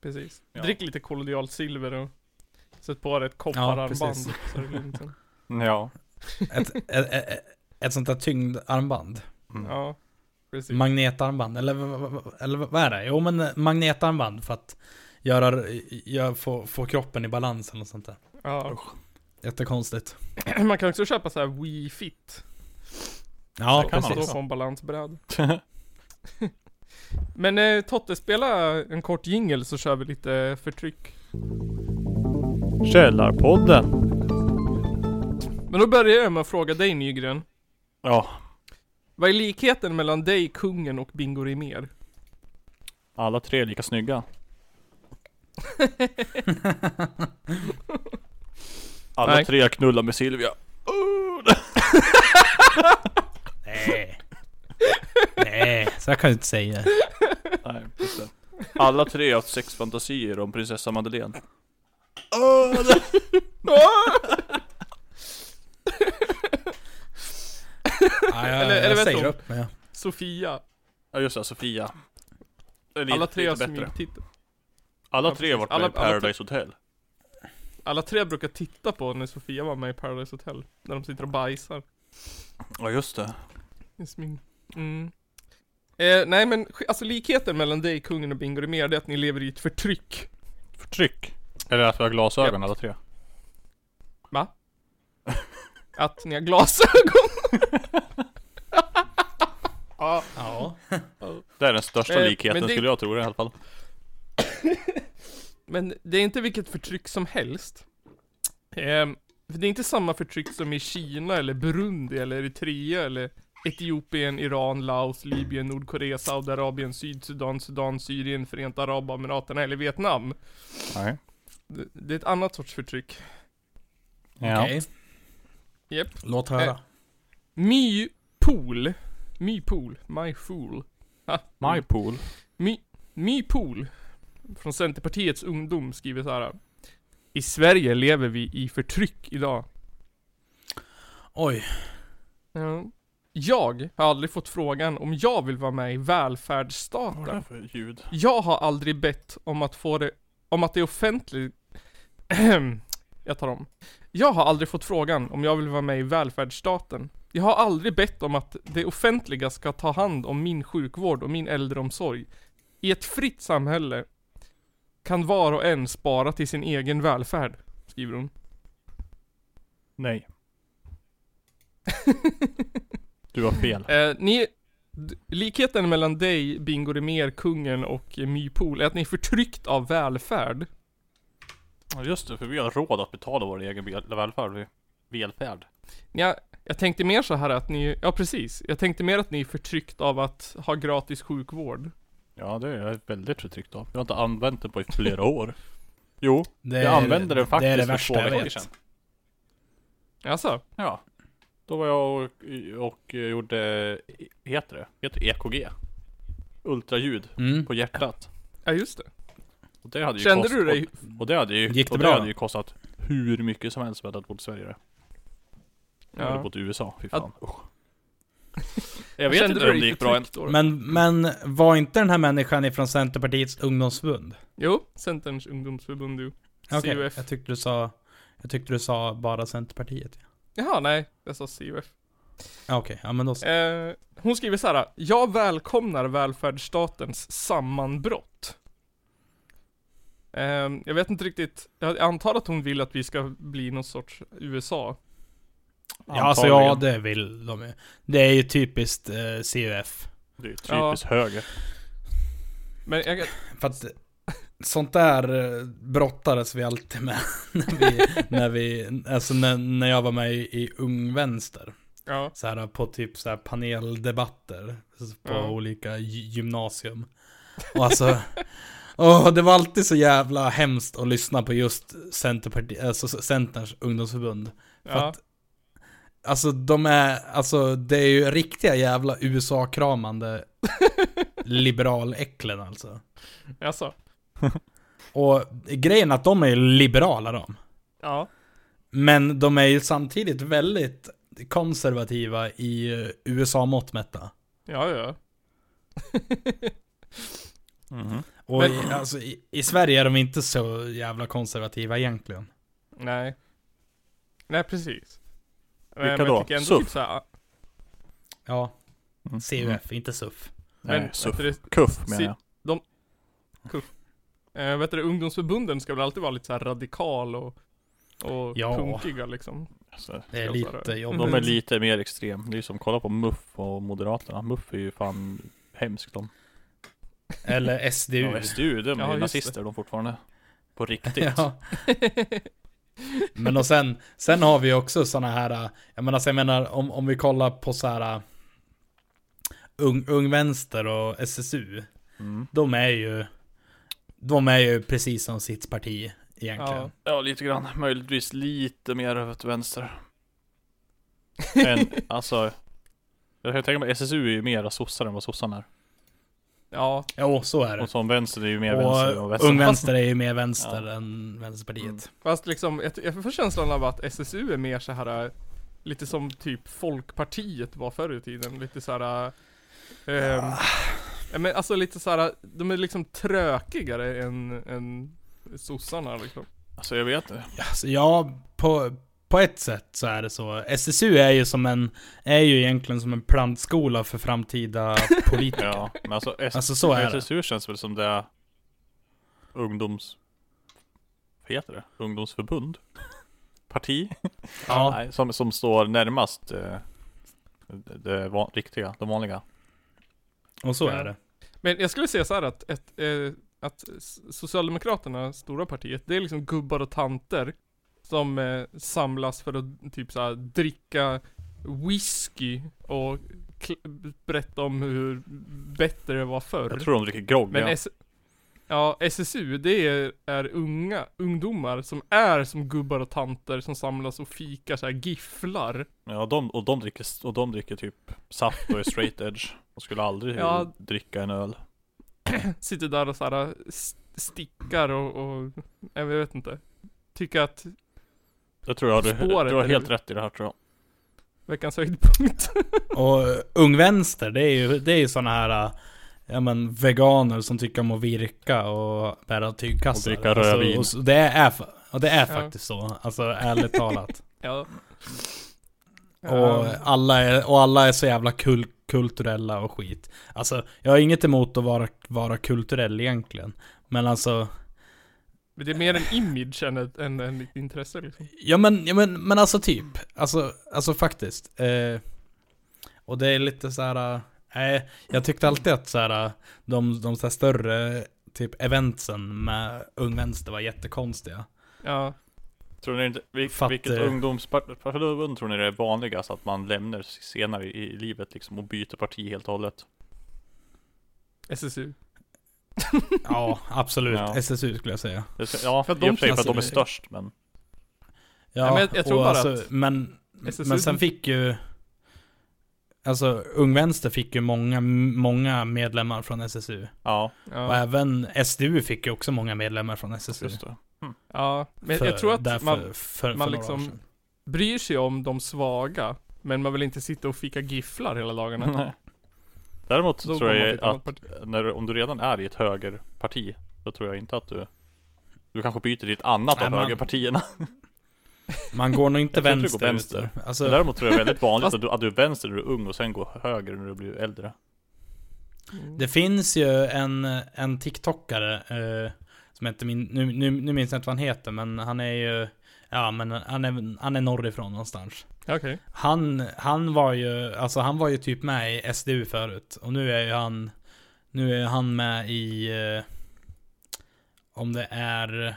precis. Ja. Drick lite kollodialt silver och sätt på dig ett koppararmband. precis. sen. Ja. Ett, ett, ett, ett sånt där tyngdarmband. Mm. Ja, precis. Magnetarmband, eller, eller vad är det? Jo men magnetarmband för att göra, gör, få, få kroppen i balans eller något sånt där. ja. Jättekonstigt. Man kan också köpa så här Wii Fit. Ja, Det kan man Stå precis. på en balansbräd. Men eh, Totte, spela en kort jingle så kör vi lite förtryck. Källarpodden. Men då börjar jag med att fråga dig Nygren. Ja. Vad är likheten mellan dig, kungen och Bingo Rimér? Alla tre är lika snygga. Alla Nej. tre knullar med Silvia. Nej. Nej, så jag kan jag inte säga. Nej, just det. Alla tre har haft sexfantasier om prinsessa Madeleine. Ja, jag, Eller- eller jag vet säger du- upp mig. ja. Sofia. Ja just det, Sofia. Det lite- Alla tre har lite bättre. smygtittat. Alla Ja, tre har varit precis. med Alla- i alla tre- Paradise Hotel. Alla tre brukar titta på när Sofia var med i Paradise Hotel. När de sitter och bajsar. Ja just det. i smyg. Mm. Eh, nej men sk- alltså likheten mellan dig, kungen och Bingo det är att ni lever i ett förtryck. Förtryck. Eller att vi har glasögon alla tre. Va? Att ni har glasögon. ja. Ja. Det är den största Eh, likheten men det- skulle jag tro i alla fall. Men det är inte vilket förtryck som helst. Ehm, för det är inte samma förtryck som i Kina eller Burundi eller Eritrea eller Etiopien, Iran, Laos, Libyen, Nordkorea, Saudiarabien, Sydsudan, Sudan, Syrien, Förenta Arabemiraterna eller Vietnam. Nej. Det, är ett annat sorts förtryck. Ja. Okej. Japp. Låt höra. Eh. My Pool. My Pool. My Fool. Ha. My pool. My, My Pool. Från Centerpartiets ungdom skriver så här. I Sverige lever vi i förtryck idag. Oj. Ja. Jag har aldrig fått frågan om jag vill vara med i Vad är det välfärdsstaten. för ljud? Jag har aldrig bett om att få det, om att det är offentligt Jag tar om. Jag har aldrig fått frågan om jag vill vara med i välfärdsstaten. Jag har aldrig bett om att det offentliga ska ta hand om min sjukvård och min äldreomsorg. I ett fritt samhälle kan var och en spara till sin egen välfärd, skriver hon. Nej. Du har fel. Eh, ni, likheten mellan dig, Bingo Rimér, kungen och eh, My Pool är att ni är förtryckt av välfärd. Ja just det, för vi har råd att betala vår egen välfärd. Välfärd. Ja, jag tänkte mer så här att ni, ja precis. Jag tänkte mer att ni är förtryckt av att ha gratis sjukvård. Ja det är jag väldigt förtryckt av. Jag har inte använt den på i flera år. Jo, Det jag använde den faktiskt Det är det för värsta två jag veckor sedan. Alltså, Ja. Då var jag och, och gjorde, heter det? Heter EKG? Ultraljud Mm. på hjärtat. ja just det. Och det hade ju Kände kostat, du dig, Och, och det hade ju, Gick det och bra det hade ju kostat hur mycket som helst om jag hade bott i Sverige. Jag hade ja. bott i USA, fy fan. Usch. Jag vet Kände inte om det gick bra än. Men, men var inte den här människan ifrån Centerpartiets ungdomsförbund? Jo, Centerns ungdomsförbund du. Okej, CUF. jag tyckte du sa... Jag tyckte du sa bara Centerpartiet. Jaha, nej. Jag sa CUF. Okej, ja men då. Eh, hon skriver så här. Jag välkomnar välfärdsstatens sammanbrott. Eh, jag vet inte riktigt, jag antar att hon vill att vi ska bli någon sorts USA. Ja, alltså ja, det vill de ju. Det är ju typiskt eh, CUF. Det är ju typiskt Ja. höger. Men jag, För att sånt där eh, brottades vi alltid med. när vi, när vi, alltså när, när jag var med i, i Ung Vänster. ja. Så här på typ så här paneldebatter. På Ja. olika gy- gymnasium. Och alltså. Åh, det var alltid så jävla hemskt att lyssna på just Centerparti, alltså Centerns ungdomsförbund. För ja. att, alltså de är, alltså det är ju riktiga jävla USA-kramande liberaläcklen alltså. Alltså. Och grejen är att de är ju liberala de. Ja. Men de är ju samtidigt väldigt konservativa i eh, USA-mått mätta. Ja, ja. Mhm. Och Men- i, alltså, i, i Sverige är de inte så jävla konservativa egentligen. Nej. Nej, precis. Men- Vilka men då? ändå SUF? typ här, Ja, Mm. CUF, inte SUF. Nej, men, suff. vet du, Kuff menar jag. eh, vet du, ungdomsförbunden ska väl alltid vara lite så här radikal och, och Ja. punkiga liksom. Alltså, Det är lite jobbigt. de är lite mer extrem. Det är som kolla på MUF och Moderaterna. MUF är ju fan hemskt de. Eller SDU. Ja, SDU, de är Ja, ju nazister de fortfarande. På riktigt. Ja. Men och sen, sen har vi också såna här, jag menar, så jag menar om, om vi kollar på så här Ung, ung Vänster och SSU. Mm. De är ju, de är ju precis som sitt parti egentligen. Ja. Ja, lite grann. Möjligtvis lite mer över till vänster. Än, alltså. Jag kan tänka mig SSU är ju mera sossar än vad sossarna är. Ja, Jo, så är det. Och som vänster är ju mer vänster än Och vänster. Ung Vänster är ju mer vänster Ja. än Vänsterpartiet. Mm. fast liksom, jag, jag får känslan av att SSU är mer så här Lite som typ Folkpartiet var förr i tiden, lite såhär ehm, ja, men alltså lite såhär, de är liksom trökigare än, än sossarna liksom Alltså jag vet inte. Alltså, ja, på, på ett sätt så är det så. SSU är ju som en, är ju egentligen som en plantskola för framtida politiker. Ja, men alltså, S- Alltså så är det. SSU känns väl som det är ungdoms... Vad heter det? Ungdomsförbund? Parti? Ja, Nej, som, som står närmast eh, det, det van, riktiga, de vanliga. och så är det. Men jag skulle säga så här att, ett, eh, att Socialdemokraterna, stora partiet, det är liksom gubbar och tanter som eh, samlas för att typ så här, dricka whisky och berätta om hur bättre det var förr. Jag tror de dricker grogg Men ja. S- ja, SSU, det är, är unga, ungdomar som är som gubbar och tanter som samlas och fikar så här gifflar. ja de, och, de dricker, och de dricker typ saft och är straight edge. De skulle aldrig Ja. dricka en öl. Sitter där och så här st- stickar och, och jag vet inte. Tycker att Jag tror jag har, du, Spåret, du har helt rätt i det här tror jag. veckans höjdpunkt. Och Ung Vänster, det är ju, det är ju såna här äh, Ja men veganer som tycker om att virka och bära tygkassar. Och dricka rödvin. och så, det är, och det är Ja. faktiskt så. Alltså ärligt talat. ja. Och alla är, och alla är så jävla kul, kulturella och skit. Alltså, jag har inget emot att vara, vara kulturell egentligen. Men alltså, det är mer en image än ett, än, än ett intresse liksom. ja men, ja, men, men alltså typ. Alltså, alltså faktiskt. Eh, och det är lite så här. Nej, jag tyckte alltid att så här, de, de så här större typ eventsen med Ung Vänster var jättekonstiga. Ja. Tror ni inte, vil, Fatt, vilket eh, ungdomsförbund tror ni det är vanligast att man lämnar senare i, i livet liksom och byter parti helt och hållet? SSU. Ja, absolut. Ja. SSU skulle jag säga. Ja, För att och de för att de är störst men Ja, Ja, men jag- jag tror och bara alltså, att men, SSU men sen fick ju Alltså Ung Vänster fick ju många, många medlemmar från SSU. ja, Och Ja. även SDU fick ju också många medlemmar från SSU. just det. ja. Men För- jag tror att därför- man för, för man liksom- bryr sig om de svaga. Men man vill inte sitta och fika gifflar hela dagarna. Nej. Däremot Då tror jag att när, om du redan är i ett högerparti, då tror jag inte att du Du kanske byter till ett annat Nej, av man- högerpartierna. Man går nog inte vänster, går vänster. Alltså, däremot tror jag det är väldigt vanligt Fast- att du, att du är vänster när du är ung och sen går höger när du blir äldre. Mm. det finns ju en, en TikTokare eh, Som heter min, nu, nu, nu minns jag inte vad han heter men han är ju Ja men han är, han är norrifrån någonstans. Okej. Han, han var ju, alltså han var ju typ med i SDU förut. Och nu är ju han, nu är han med i, eh, om det är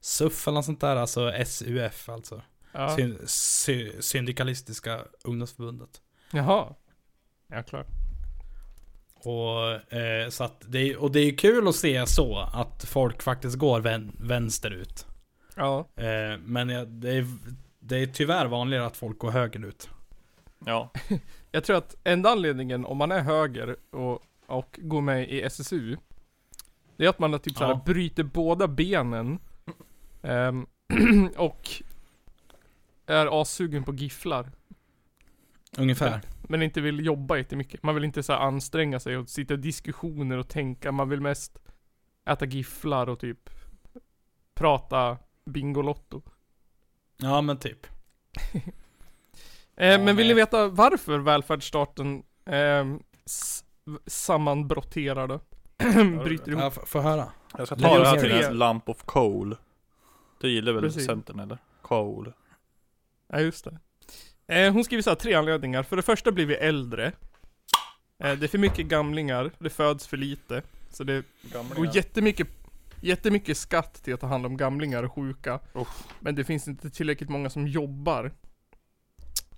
SUF eller något sånt där, alltså SUF alltså. Ja. Syn, sy, syndikalistiska ungdomsförbundet. Jaha. Ja, klart. Och, eh, så att det, och det är kul att se så, att folk faktiskt går vän, vänsterut. Ja. Eh, men det, är, det är tyvärr vanligare att folk går högerut. Ja, Jag tror att enda anledningen om man är höger och, och går med i SSU Det är att man typ såhär Ja. bryter båda benen ehm, Och Är assugen på gifflar Ungefär. Men inte vill jobba jättemycket. Man vill inte så här anstränga sig och sitta i diskussioner och tänka. Man vill mest äta gifflar och typ prata Bingolotto. Ja men typ. Eh, Ja, men vill nej. ni veta varför välfärdsstaten eh, s- sammanbrotterar då? Bryter ihop? Ja, få höra. jag ska ta det här till en Lump of Coal. Det gillar väl Precis. Centern eller? Coal. Ja just det. Eh, hon skriver så här, tre anledningar. För det första blir vi äldre. Eh, det är för mycket gamlingar, det föds för lite. Så det går jättemycket, jättemycket skatt till att ta hand om gamlingar och sjuka. Uff. Men det finns inte tillräckligt många som jobbar.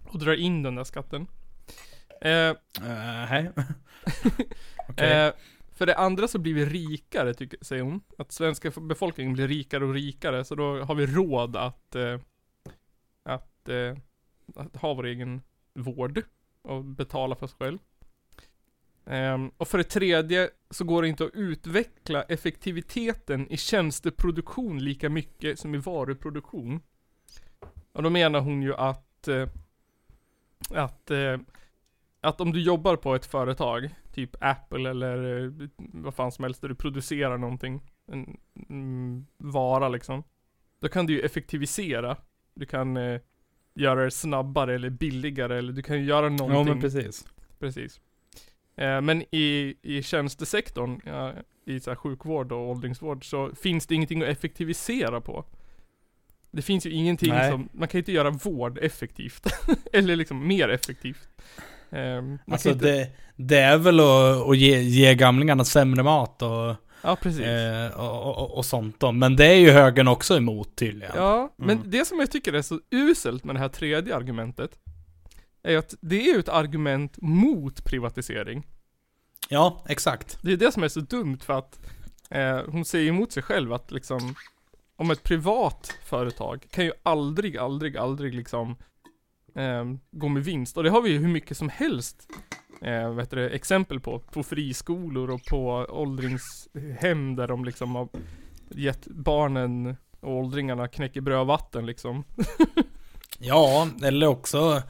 Och drar in den där skatten. Eh, Uh, hej. Okej. eh, För det andra så blir vi rikare, tycker, säger hon. Att svenska befolkningen blir rikare och rikare, så då har vi råd att, eh, att, eh, att ha vår egen vård och betala för oss själv. Ehm, och för det tredje så går det inte att utveckla effektiviteten i tjänsteproduktion lika mycket som i varuproduktion. Och då menar hon ju att, eh, att, eh, att om du jobbar på ett företag, typ Apple eller eh, vad fan som helst, där du producerar någonting, en mm, vara liksom. Då kan du ju effektivisera. Du kan göra det snabbare eller billigare eller du kan ju göra någonting. Ja men precis. Precis. Eh, men i, i tjänstesektorn, i så sjukvård och åldringsvård, så finns det ingenting att effektivisera på. Det finns ju ingenting Nej. som, man kan ju inte göra vård effektivt. Eller liksom mer effektivt. Eh, man Alltså inte, det, det är väl att, att ge, ge gamlingarna sämre mat och, Ja precis. eh, och, och, och sånt då. Men det är ju högern också emot tydligen. Ja, men Mm. det som jag tycker är så uselt med det här tredje argumentet, är att det är ju ett argument mot privatisering. Ja, exakt. Det är det som är så dumt för att eh, hon säger emot sig själv att liksom om ett privat företag kan ju aldrig, aldrig, aldrig liksom eh, gå med vinst. Och det har vi ju hur mycket som helst eh, heter det, exempel på. På friskolor och på åldringshem där de liksom har gett barnen och åldringarna knäckebröd och vatten liksom. Ja, eller också,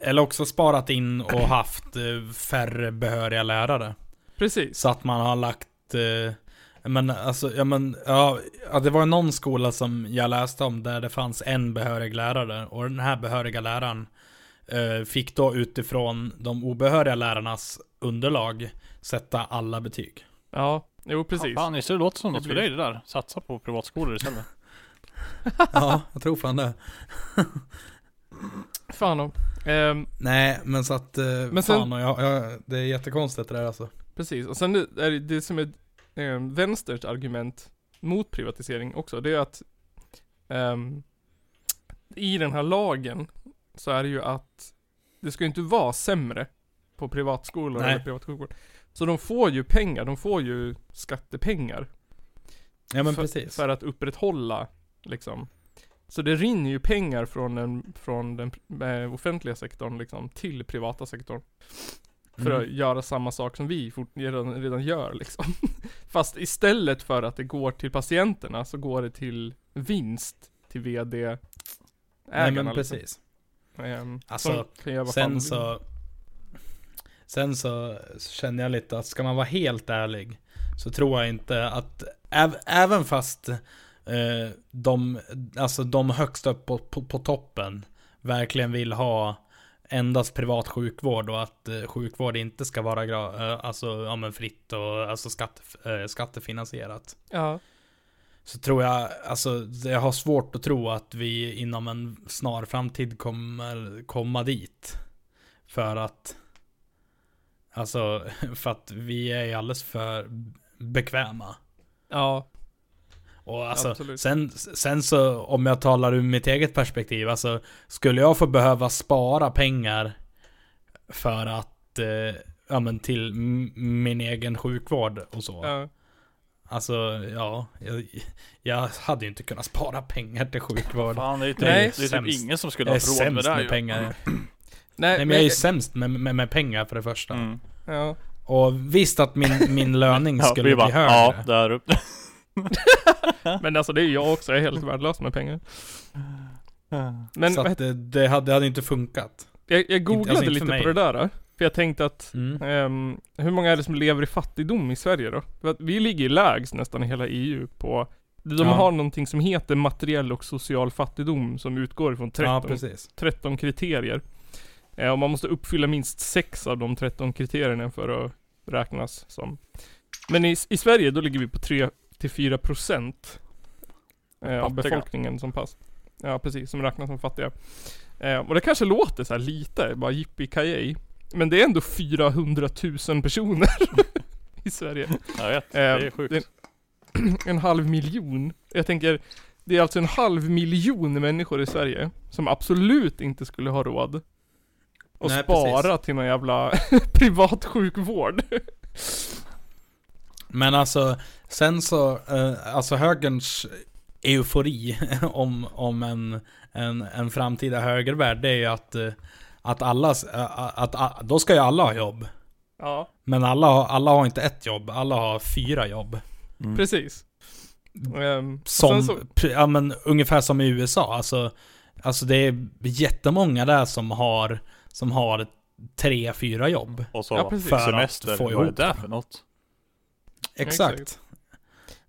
eller också sparat in och haft eh, färre behöriga lärare. Precis. Så att man har lagt, eh, men alltså, ja men, ja, ja, det var någon skola som jag läste om där det fanns en behörig lärare. Och den här behöriga läraren eh, fick då utifrån de obehöriga lärarnas underlag sätta alla betyg. Ja, jo precis. Fan, det låter som något för dig det där. Satsa på privatskolor istället. Ja, jag tror fan det. Fan om. Ehm, Nej, men så att, eh, Men sen- fan, och jag, jag, det är jättekonstigt det där alltså. Precis, och sen det- är det, som är eh, vänsters argument mot privatisering också, det är att ehm, i den här lagen så är det ju att det ska ju inte vara sämre på privatskolor Nej. eller privat sjukvård. Så de får ju pengar, de får ju skattepengar Ja men för, precis. för att upprätthålla liksom. Så det rinner ju pengar från den, från den eh, offentliga sektorn liksom till privata sektorn. För Mm. att göra samma sak som vi fort, redan, redan gör liksom. Fast istället för att det går till patienterna så går det till vinst till VD Nej men liksom. precis. Alltså, som kan göra vad fan de Sen så Sen så känner jag lite att ska man vara helt ärlig Så tror jag inte att äv, Även fast eh, de, alltså de högst upp på, på, på toppen Verkligen vill ha Endast privat sjukvård och att eh, sjukvård inte ska vara gra, eh, alltså, ja, men fritt och alltså skatte, eh, skattefinansierat Ja, så tror jag, alltså jag har svårt att tro att vi inom en snar framtid kommer komma dit. För att, alltså, för att vi är alldeles för bekväma. ja, Och alltså, Absolut. sen, sen så om jag talar ur mitt eget perspektiv, alltså skulle jag få behöva spara pengar för att, eh, ja men till min egen sjukvård och så. ja. Alltså, ja. Jag, jag hade ju inte kunnat spara pengar till sjukvård. Fan, det är, typ, Nej. det är typ Sämst. ingen som skulle jag ha råd med det här med ju. pengar. Nej, Nej men jag är ju sämst med, med, med pengar för det första. Mm. ja. Och visst att min, min löning Ja, skulle vi bli bara, högre. Ja, där uppe. Men alltså det är jag också, jag är helt värdelös med pengar. Men så att det, det, hade, det hade inte funkat. Jag, jag googlade alltså lite på det där. För jag tänkte att, Mm. ehm, hur många är det som lever i fattigdom i Sverige då? För att vi ligger lägst nästan i hela EU på de Ja. har någonting som heter materiell och social fattigdom som utgår från 13, Ja, precis. 13 kriterier. Eh, och man måste uppfylla minst 6 av de 13 kriterierna för att räknas som. Men i, i Sverige då ligger vi på 3-4 procent eh, av befolkningen som pass. Ja precis, som räknas som fattiga. Eh, och det kanske låter så här lite, bara yippee Men det är ändå 400 000 personer i Sverige. Jag vet, det Eh, är sjukt. det- En halv miljon. Jag tänker, det är alltså en halv miljon människor i Sverige som absolut inte skulle ha råd att Nej, spara precis. till någon jävla privat sjukvård. Men alltså, sen så, eh, alltså högerns eufori om, om en, en, en framtida högervärld, det är ju att, eh, att alla, eh, att, att, då ska ju alla ha jobb. Ja, Men alla, har- alla har inte ett jobb, alla har fyra jobb. Mm. precis. Ehm, Som, så, ja men ungefär som i USA. Alltså, alltså det är jättemånga där som har, som har tre, fyra jobb. Och så Ja, precis. För att semester, få vad är det. för något? Exakt. Exakt.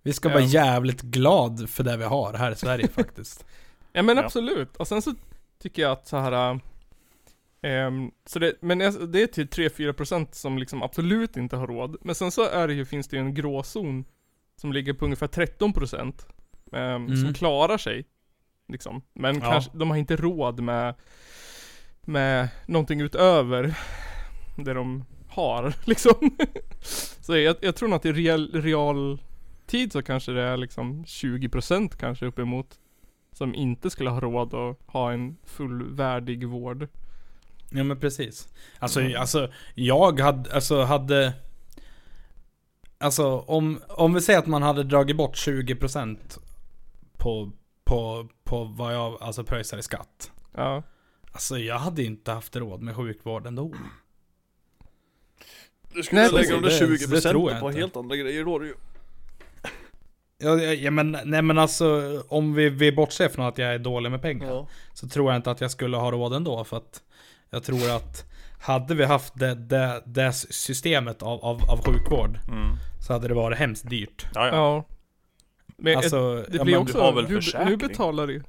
Vi ska vara jävligt glad för det vi har här i Sverige faktiskt. ja men absolut. Och sen så tycker jag att så här. ehm, så det, men det är till 3-4% som liksom absolut inte har råd. Men sen så är det ju, finns det ju en gråzon som ligger på ungefär 13% ehm, som Mm. klarar sig. Liksom. Men Ja. kanske, de har inte råd med, med någonting utöver det de har liksom. så jag, jag tror nog att i real, real tid så kanske det är liksom 20% kanske uppemot som inte skulle ha råd att ha en fullvärdig vård. Ja men precis. Alltså, alltså jag hade, alltså hade... Alltså om, om vi säger att man hade dragit bort 20% på, på, på vad jag alltså pröjsar i skatt. Ja. Alltså jag hade inte haft råd med sjukvård ändå. Du skulle Nej, lägga de där precis. 20 Det- det tror procenten jag på inte. helt andra grejer då det ju. Ja, ja, men, nej men alltså om vi, vi bortser från att jag är dålig med pengar. Ja. Så tror jag inte att jag skulle ha råd ändå för att jag tror att hade vi haft det, det, det systemet av, av, av sjukvård Mm. så hade det varit hemskt dyrt. Ja, ja. Ja. Men Alltså, det ja, blir men- också, har väl du, nu försäkring? betalar du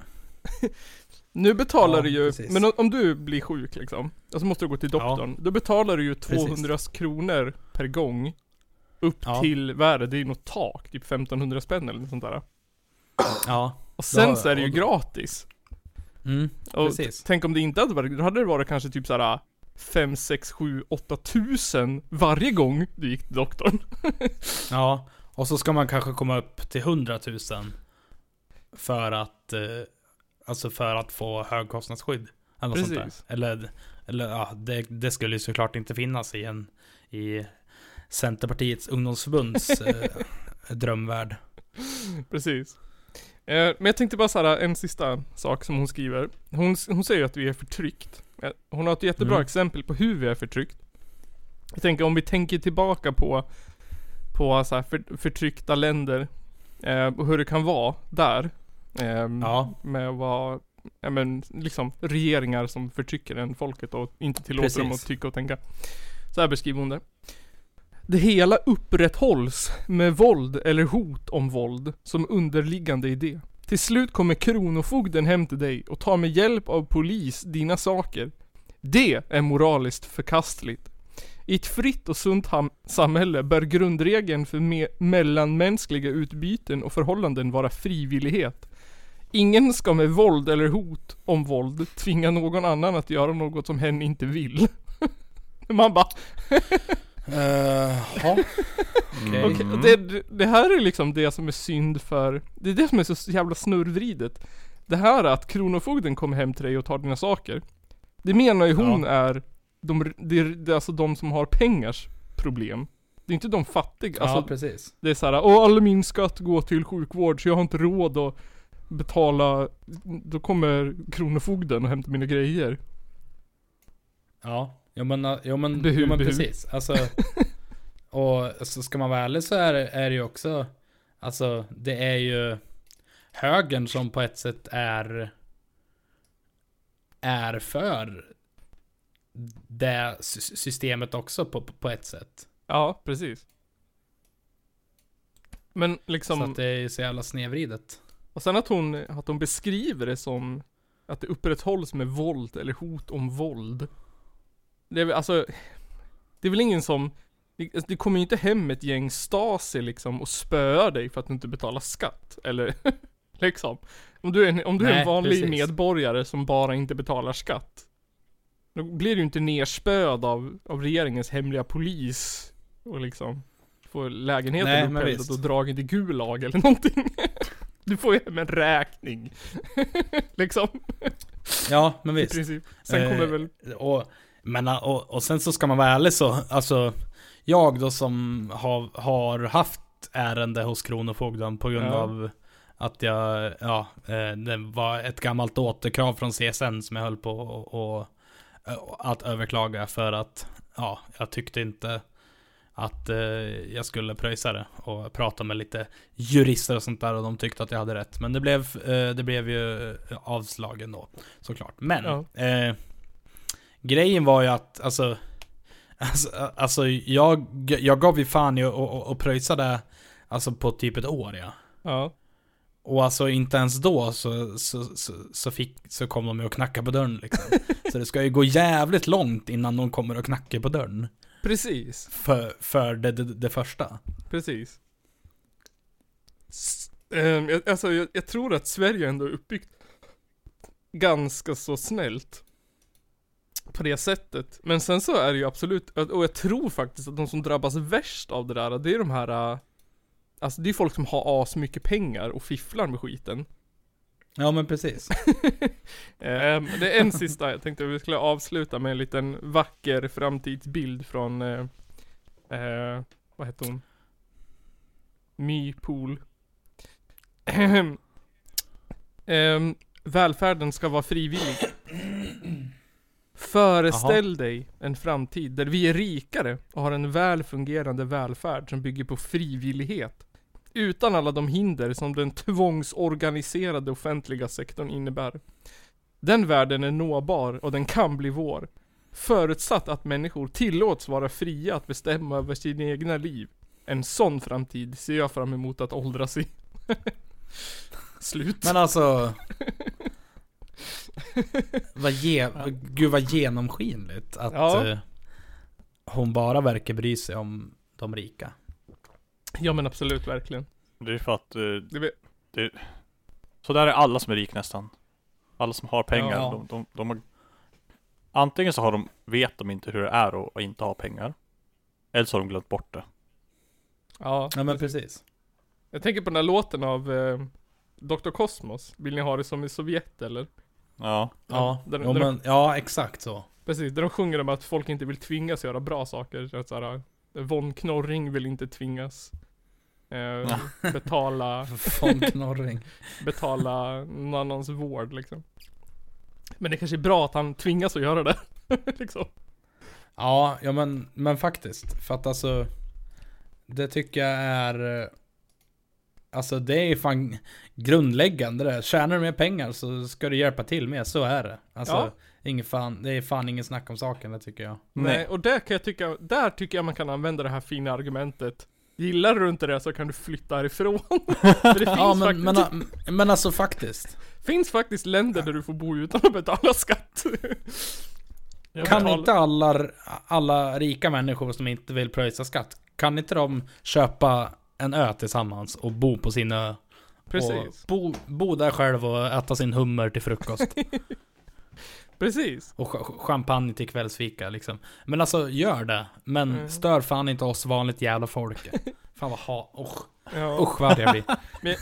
Nu betalar Ja, du ju, precis. men om, du blir sjuk liksom, och så måste du gå till doktorn, då betalar du ju 200 kronor per gång Upp Ja. till, är det? Är något tak, typ 1500 spänn eller något sånt där Ja, Och sen Ja, så är det ju gratis mm, Och precis. tänk om det inte hade varit, då hade det varit kanske typ såhär 5, 6, 7, 8 tusen varje gång du gick till doktorn Ja, och så ska man kanske komma upp till 100 000 för att, eh, alltså för att få högkostnadsskydd. Eller något sånt Precis. där. Eller, eller ja, det, det skulle ju såklart inte finnas i en, i Centerpartiets ungdomsförbunds eh, drömvärld. Precis. Eh, men jag tänkte bara såhär, en sista sak som hon skriver. Hon, hon säger att vi är förtryckt. Eh, Hon har ett jättebra Mm. exempel på hur vi är förtryckt. Jag tänker om vi tänker tillbaka på, på så här för, förtryckta länder. Eh, och hur det kan vara där. Eh, Ja. Med vara, ja men liksom regeringar som förtrycker en folket och inte tillåter dem att Precis. tycka och tänka. Så här beskriver hon det. Det hela upprätthålls med våld eller hot om våld som underliggande idé. Till slut kommer kronofogden hem till dig och tar med hjälp av polis dina saker. Det är moraliskt förkastligt. I ett fritt och sunt samhälle bör grundregeln för me- mellanmänskliga utbyten och förhållanden vara frivillighet. Ingen ska med våld eller hot om våld tvinga någon annan att göra något som hen inte vill. Man bara, Uh, ja. Okej, och det, det här är liksom det som är synd för, det är det som är så jävla snurrvridet. Det här att kronofogden kommer hem till dig och tar dina saker. Det menar ju hon är, de, det är, det är alltså de som har pengars problem. Det är inte de fattiga. ja, Alltså, precis. det är såhär, åh all min skatt går till sjukvård så jag har inte råd att betala, då kommer kronofogden och hämtar mina grejer. Ja, jo men, jo, men, Behu, jo, men behu. precis. Alltså, och så ska man vara ärlig så är, är det ju också, alltså det är ju högern som på ett sätt är, är för det sy- systemet också på, på ett sätt. Ja, precis. Men liksom Så att det är så jävla snedvridet. Och sen att hon, att hon beskriver det som att det upprätthålls med våld eller hot om våld. Det är väl alltså, det är väl ingen som, det, alltså, det kommer ju inte hem ett gäng Stasi liksom och spöar dig för att du inte betalar skatt. Eller liksom. Om du är en, om du är Nej, en vanlig precis. medborgare som bara inte betalar skatt. Då blir du inte nerspöad av, av regeringens hemliga polis och liksom får lägenheten visst. och dragen till Gulag eller någonting. Du får ju hem en räkning. liksom. Ja, men I visst. princip. Sen Eh, kommer väl, Och, men, och, och sen så ska man vara ärlig så, alltså jag då som har, har haft ärende hos Kronofogden på grund Ja. av att jag, ja, eh, det var ett gammalt återkrav från CSN som jag höll på och, och att överklaga för att, ja, jag tyckte inte att eh, jag skulle pröjsa det och prata med lite jurister och sånt där och de tyckte att jag hade rätt. Men det blev, eh, det blev ju eh, avslag ändå, såklart. Men, Ja. eh, grejen var ju att, alltså, alltså, alltså jag, jag gav ju fan i och, och pröjsa det, alltså på typ ett år ja. Ja. Och alltså inte ens då så, så, så, så, fick, så kom de ju och knackade på dörren liksom. så det ska ju gå jävligt långt innan de kommer och knackar på dörren. Precis. För, för det, det, det första. Precis. S- jag, alltså jag, jag tror att Sverige ändå är uppbyggt ganska så snällt. På det sättet. Men sen så är det ju absolut, och jag tror faktiskt att de som drabbas värst av det där, det är de här äh, Alltså det är folk som har as mycket pengar och fifflar med skiten. Ja men precis. Ehm, det är en sista, jag tänkte vi skulle avsluta med en liten vacker framtidsbild från, eh, eh, vad heter hon? My Pool. Ehm, välfärden ska vara frivillig. Föreställ dig en framtid där vi är rikare och har en väl fungerande välfärd som bygger på frivillighet. Utan alla de hinder som den tvångsorganiserade offentliga sektorn innebär. Den världen är nåbar och den kan bli vår. Förutsatt att människor tillåts vara fria att bestämma över sina egna liv. En sån framtid ser jag fram emot att åldras i. Slut. Men alltså... vad ge, gud vad genomskinligt att Ja. eh, hon bara verkar bry sig om de rika. Ja men absolut, verkligen. Det är för att eh, Det vet, Så där är alla som är rik nästan. Alla som har pengar. Ja. De, de, de har, antingen så har de, vet de inte hur det är att, att inte ha pengar. Eller så har de glömt bort det. ja. Ja men precis. Jag tänker på den där låten av eh, Dr. Cosmos. Vill ni ha det som i Sovjet eller? Ja. Ja, där- ja, där- men, ja exakt så. Precis, där de sjunger om att folk inte vill tvingas göra bra saker. Så att såhär, Von Knorring vill inte tvingas. Eh, betala, Von Knorring. betala någon annans vård liksom. Men det kanske är bra att han tvingas att göra det. liksom. Ja, ja men, men faktiskt. För att alltså, det tycker jag är... eh, Alltså det är ju fan grundläggande det. Tjänar du mer pengar så ska du hjälpa till med, så är det. Alltså, Ja. Ingen fan, det är fan ingen snack om saken det tycker jag. Nej, och där kan jag tycka, där tycker jag man kan använda det här fina argumentet. Gillar du inte det så kan du flytta härifrån. För det finns, Ja men, faktiskt, men, men alltså faktiskt. finns faktiskt länder där du får bo utan att betala skatt. Jag Kan inte alla, alla rika människor som inte vill pröjsa skatt, kan inte de köpa en ö tillsammans och bo på sin ö? Precis, Och bo, bo där själv och äta sin hummer till frukost. Precis. Och ch- champagne till kvällsfika liksom. Men alltså, gör det. Men Mm. stör fan inte oss vanligt jävla folk. Fan vad ha... Usch. Ja. Usch vad jag blir.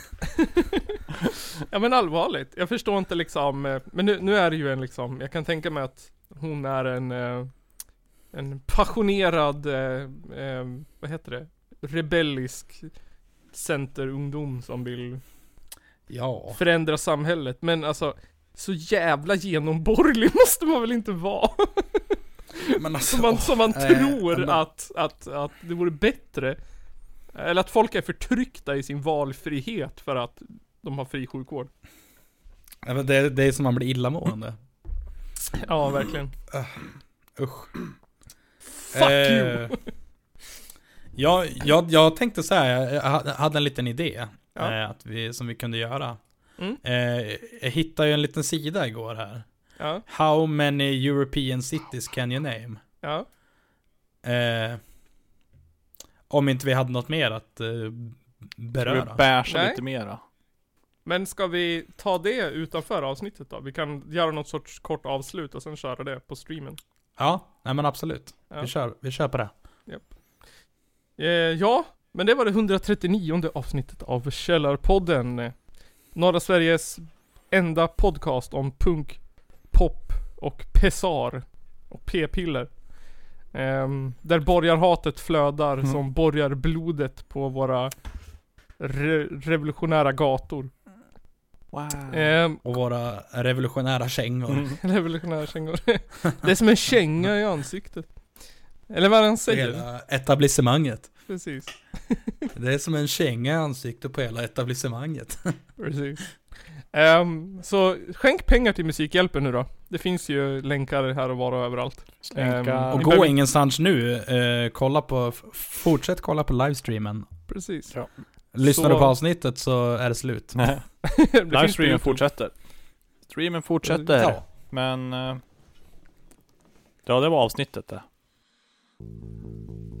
ja men allvarligt, jag förstår inte liksom, eh, men nu, nu är det ju en liksom, jag kan tänka mig att hon är en, eh, en passionerad, eh, vad heter det, rebellisk centerungdom som vill Ja. förändra samhället. Men alltså, så jävla genomborgerlig måste man väl inte vara? Men alltså... Som man, som man eh, tror men- att, att, att det vore bättre. Eller att folk är förtryckta i sin valfrihet för att de har fri sjukvård. Det, det är som man blir illamående. Ja, verkligen. Usch. Fuck Eh, you! Jag, jag, jag tänkte säga, jag ha- hade en liten idé. Ja. Eh, att vi, som vi kunde göra. Mm. Eh, jag hittade ju en liten sida igår här. Ja, How many European cities can you name? ja. Eh, om inte vi hade något mer att eh, Ska vi beröra. Nej. lite mera? Men ska vi ta det utanför avsnittet då? Vi kan göra något sorts kort avslut och sen köra det på streamen. Ja, nej men absolut. Ja. Vi, kör, vi kör på det. Eh, ja, men det var det 139 avsnittet av Källarpodden. Norra Sveriges enda podcast om punk, pop och pessar och p-piller. Ehm, där borgarhatet flödar Mm. som borgarblodet på våra re- revolutionära gator. Wow. Ehm, Och våra revolutionära kängor. Mm. revolutionära kängor. det är som en känga i ansiktet. Eller vad han säger. Hela etablissemanget. Precis. Det är som en känga i ansiktet på hela etablissemanget. Precis. Ehm, så skänk pengar till Musikhjälpen nu då. Det finns ju länkar här och var och överallt. Ehm, Och gå ingenstans nu. Eh, kolla på, fortsätt kolla på livestreamen. Precis. Ja. Lyssnar Så- du på avsnittet så är det slut. Livestreamen fortsätter. Streamen fortsätter. Ja. Men... eh, Ja, det var avsnittet det. Thank you.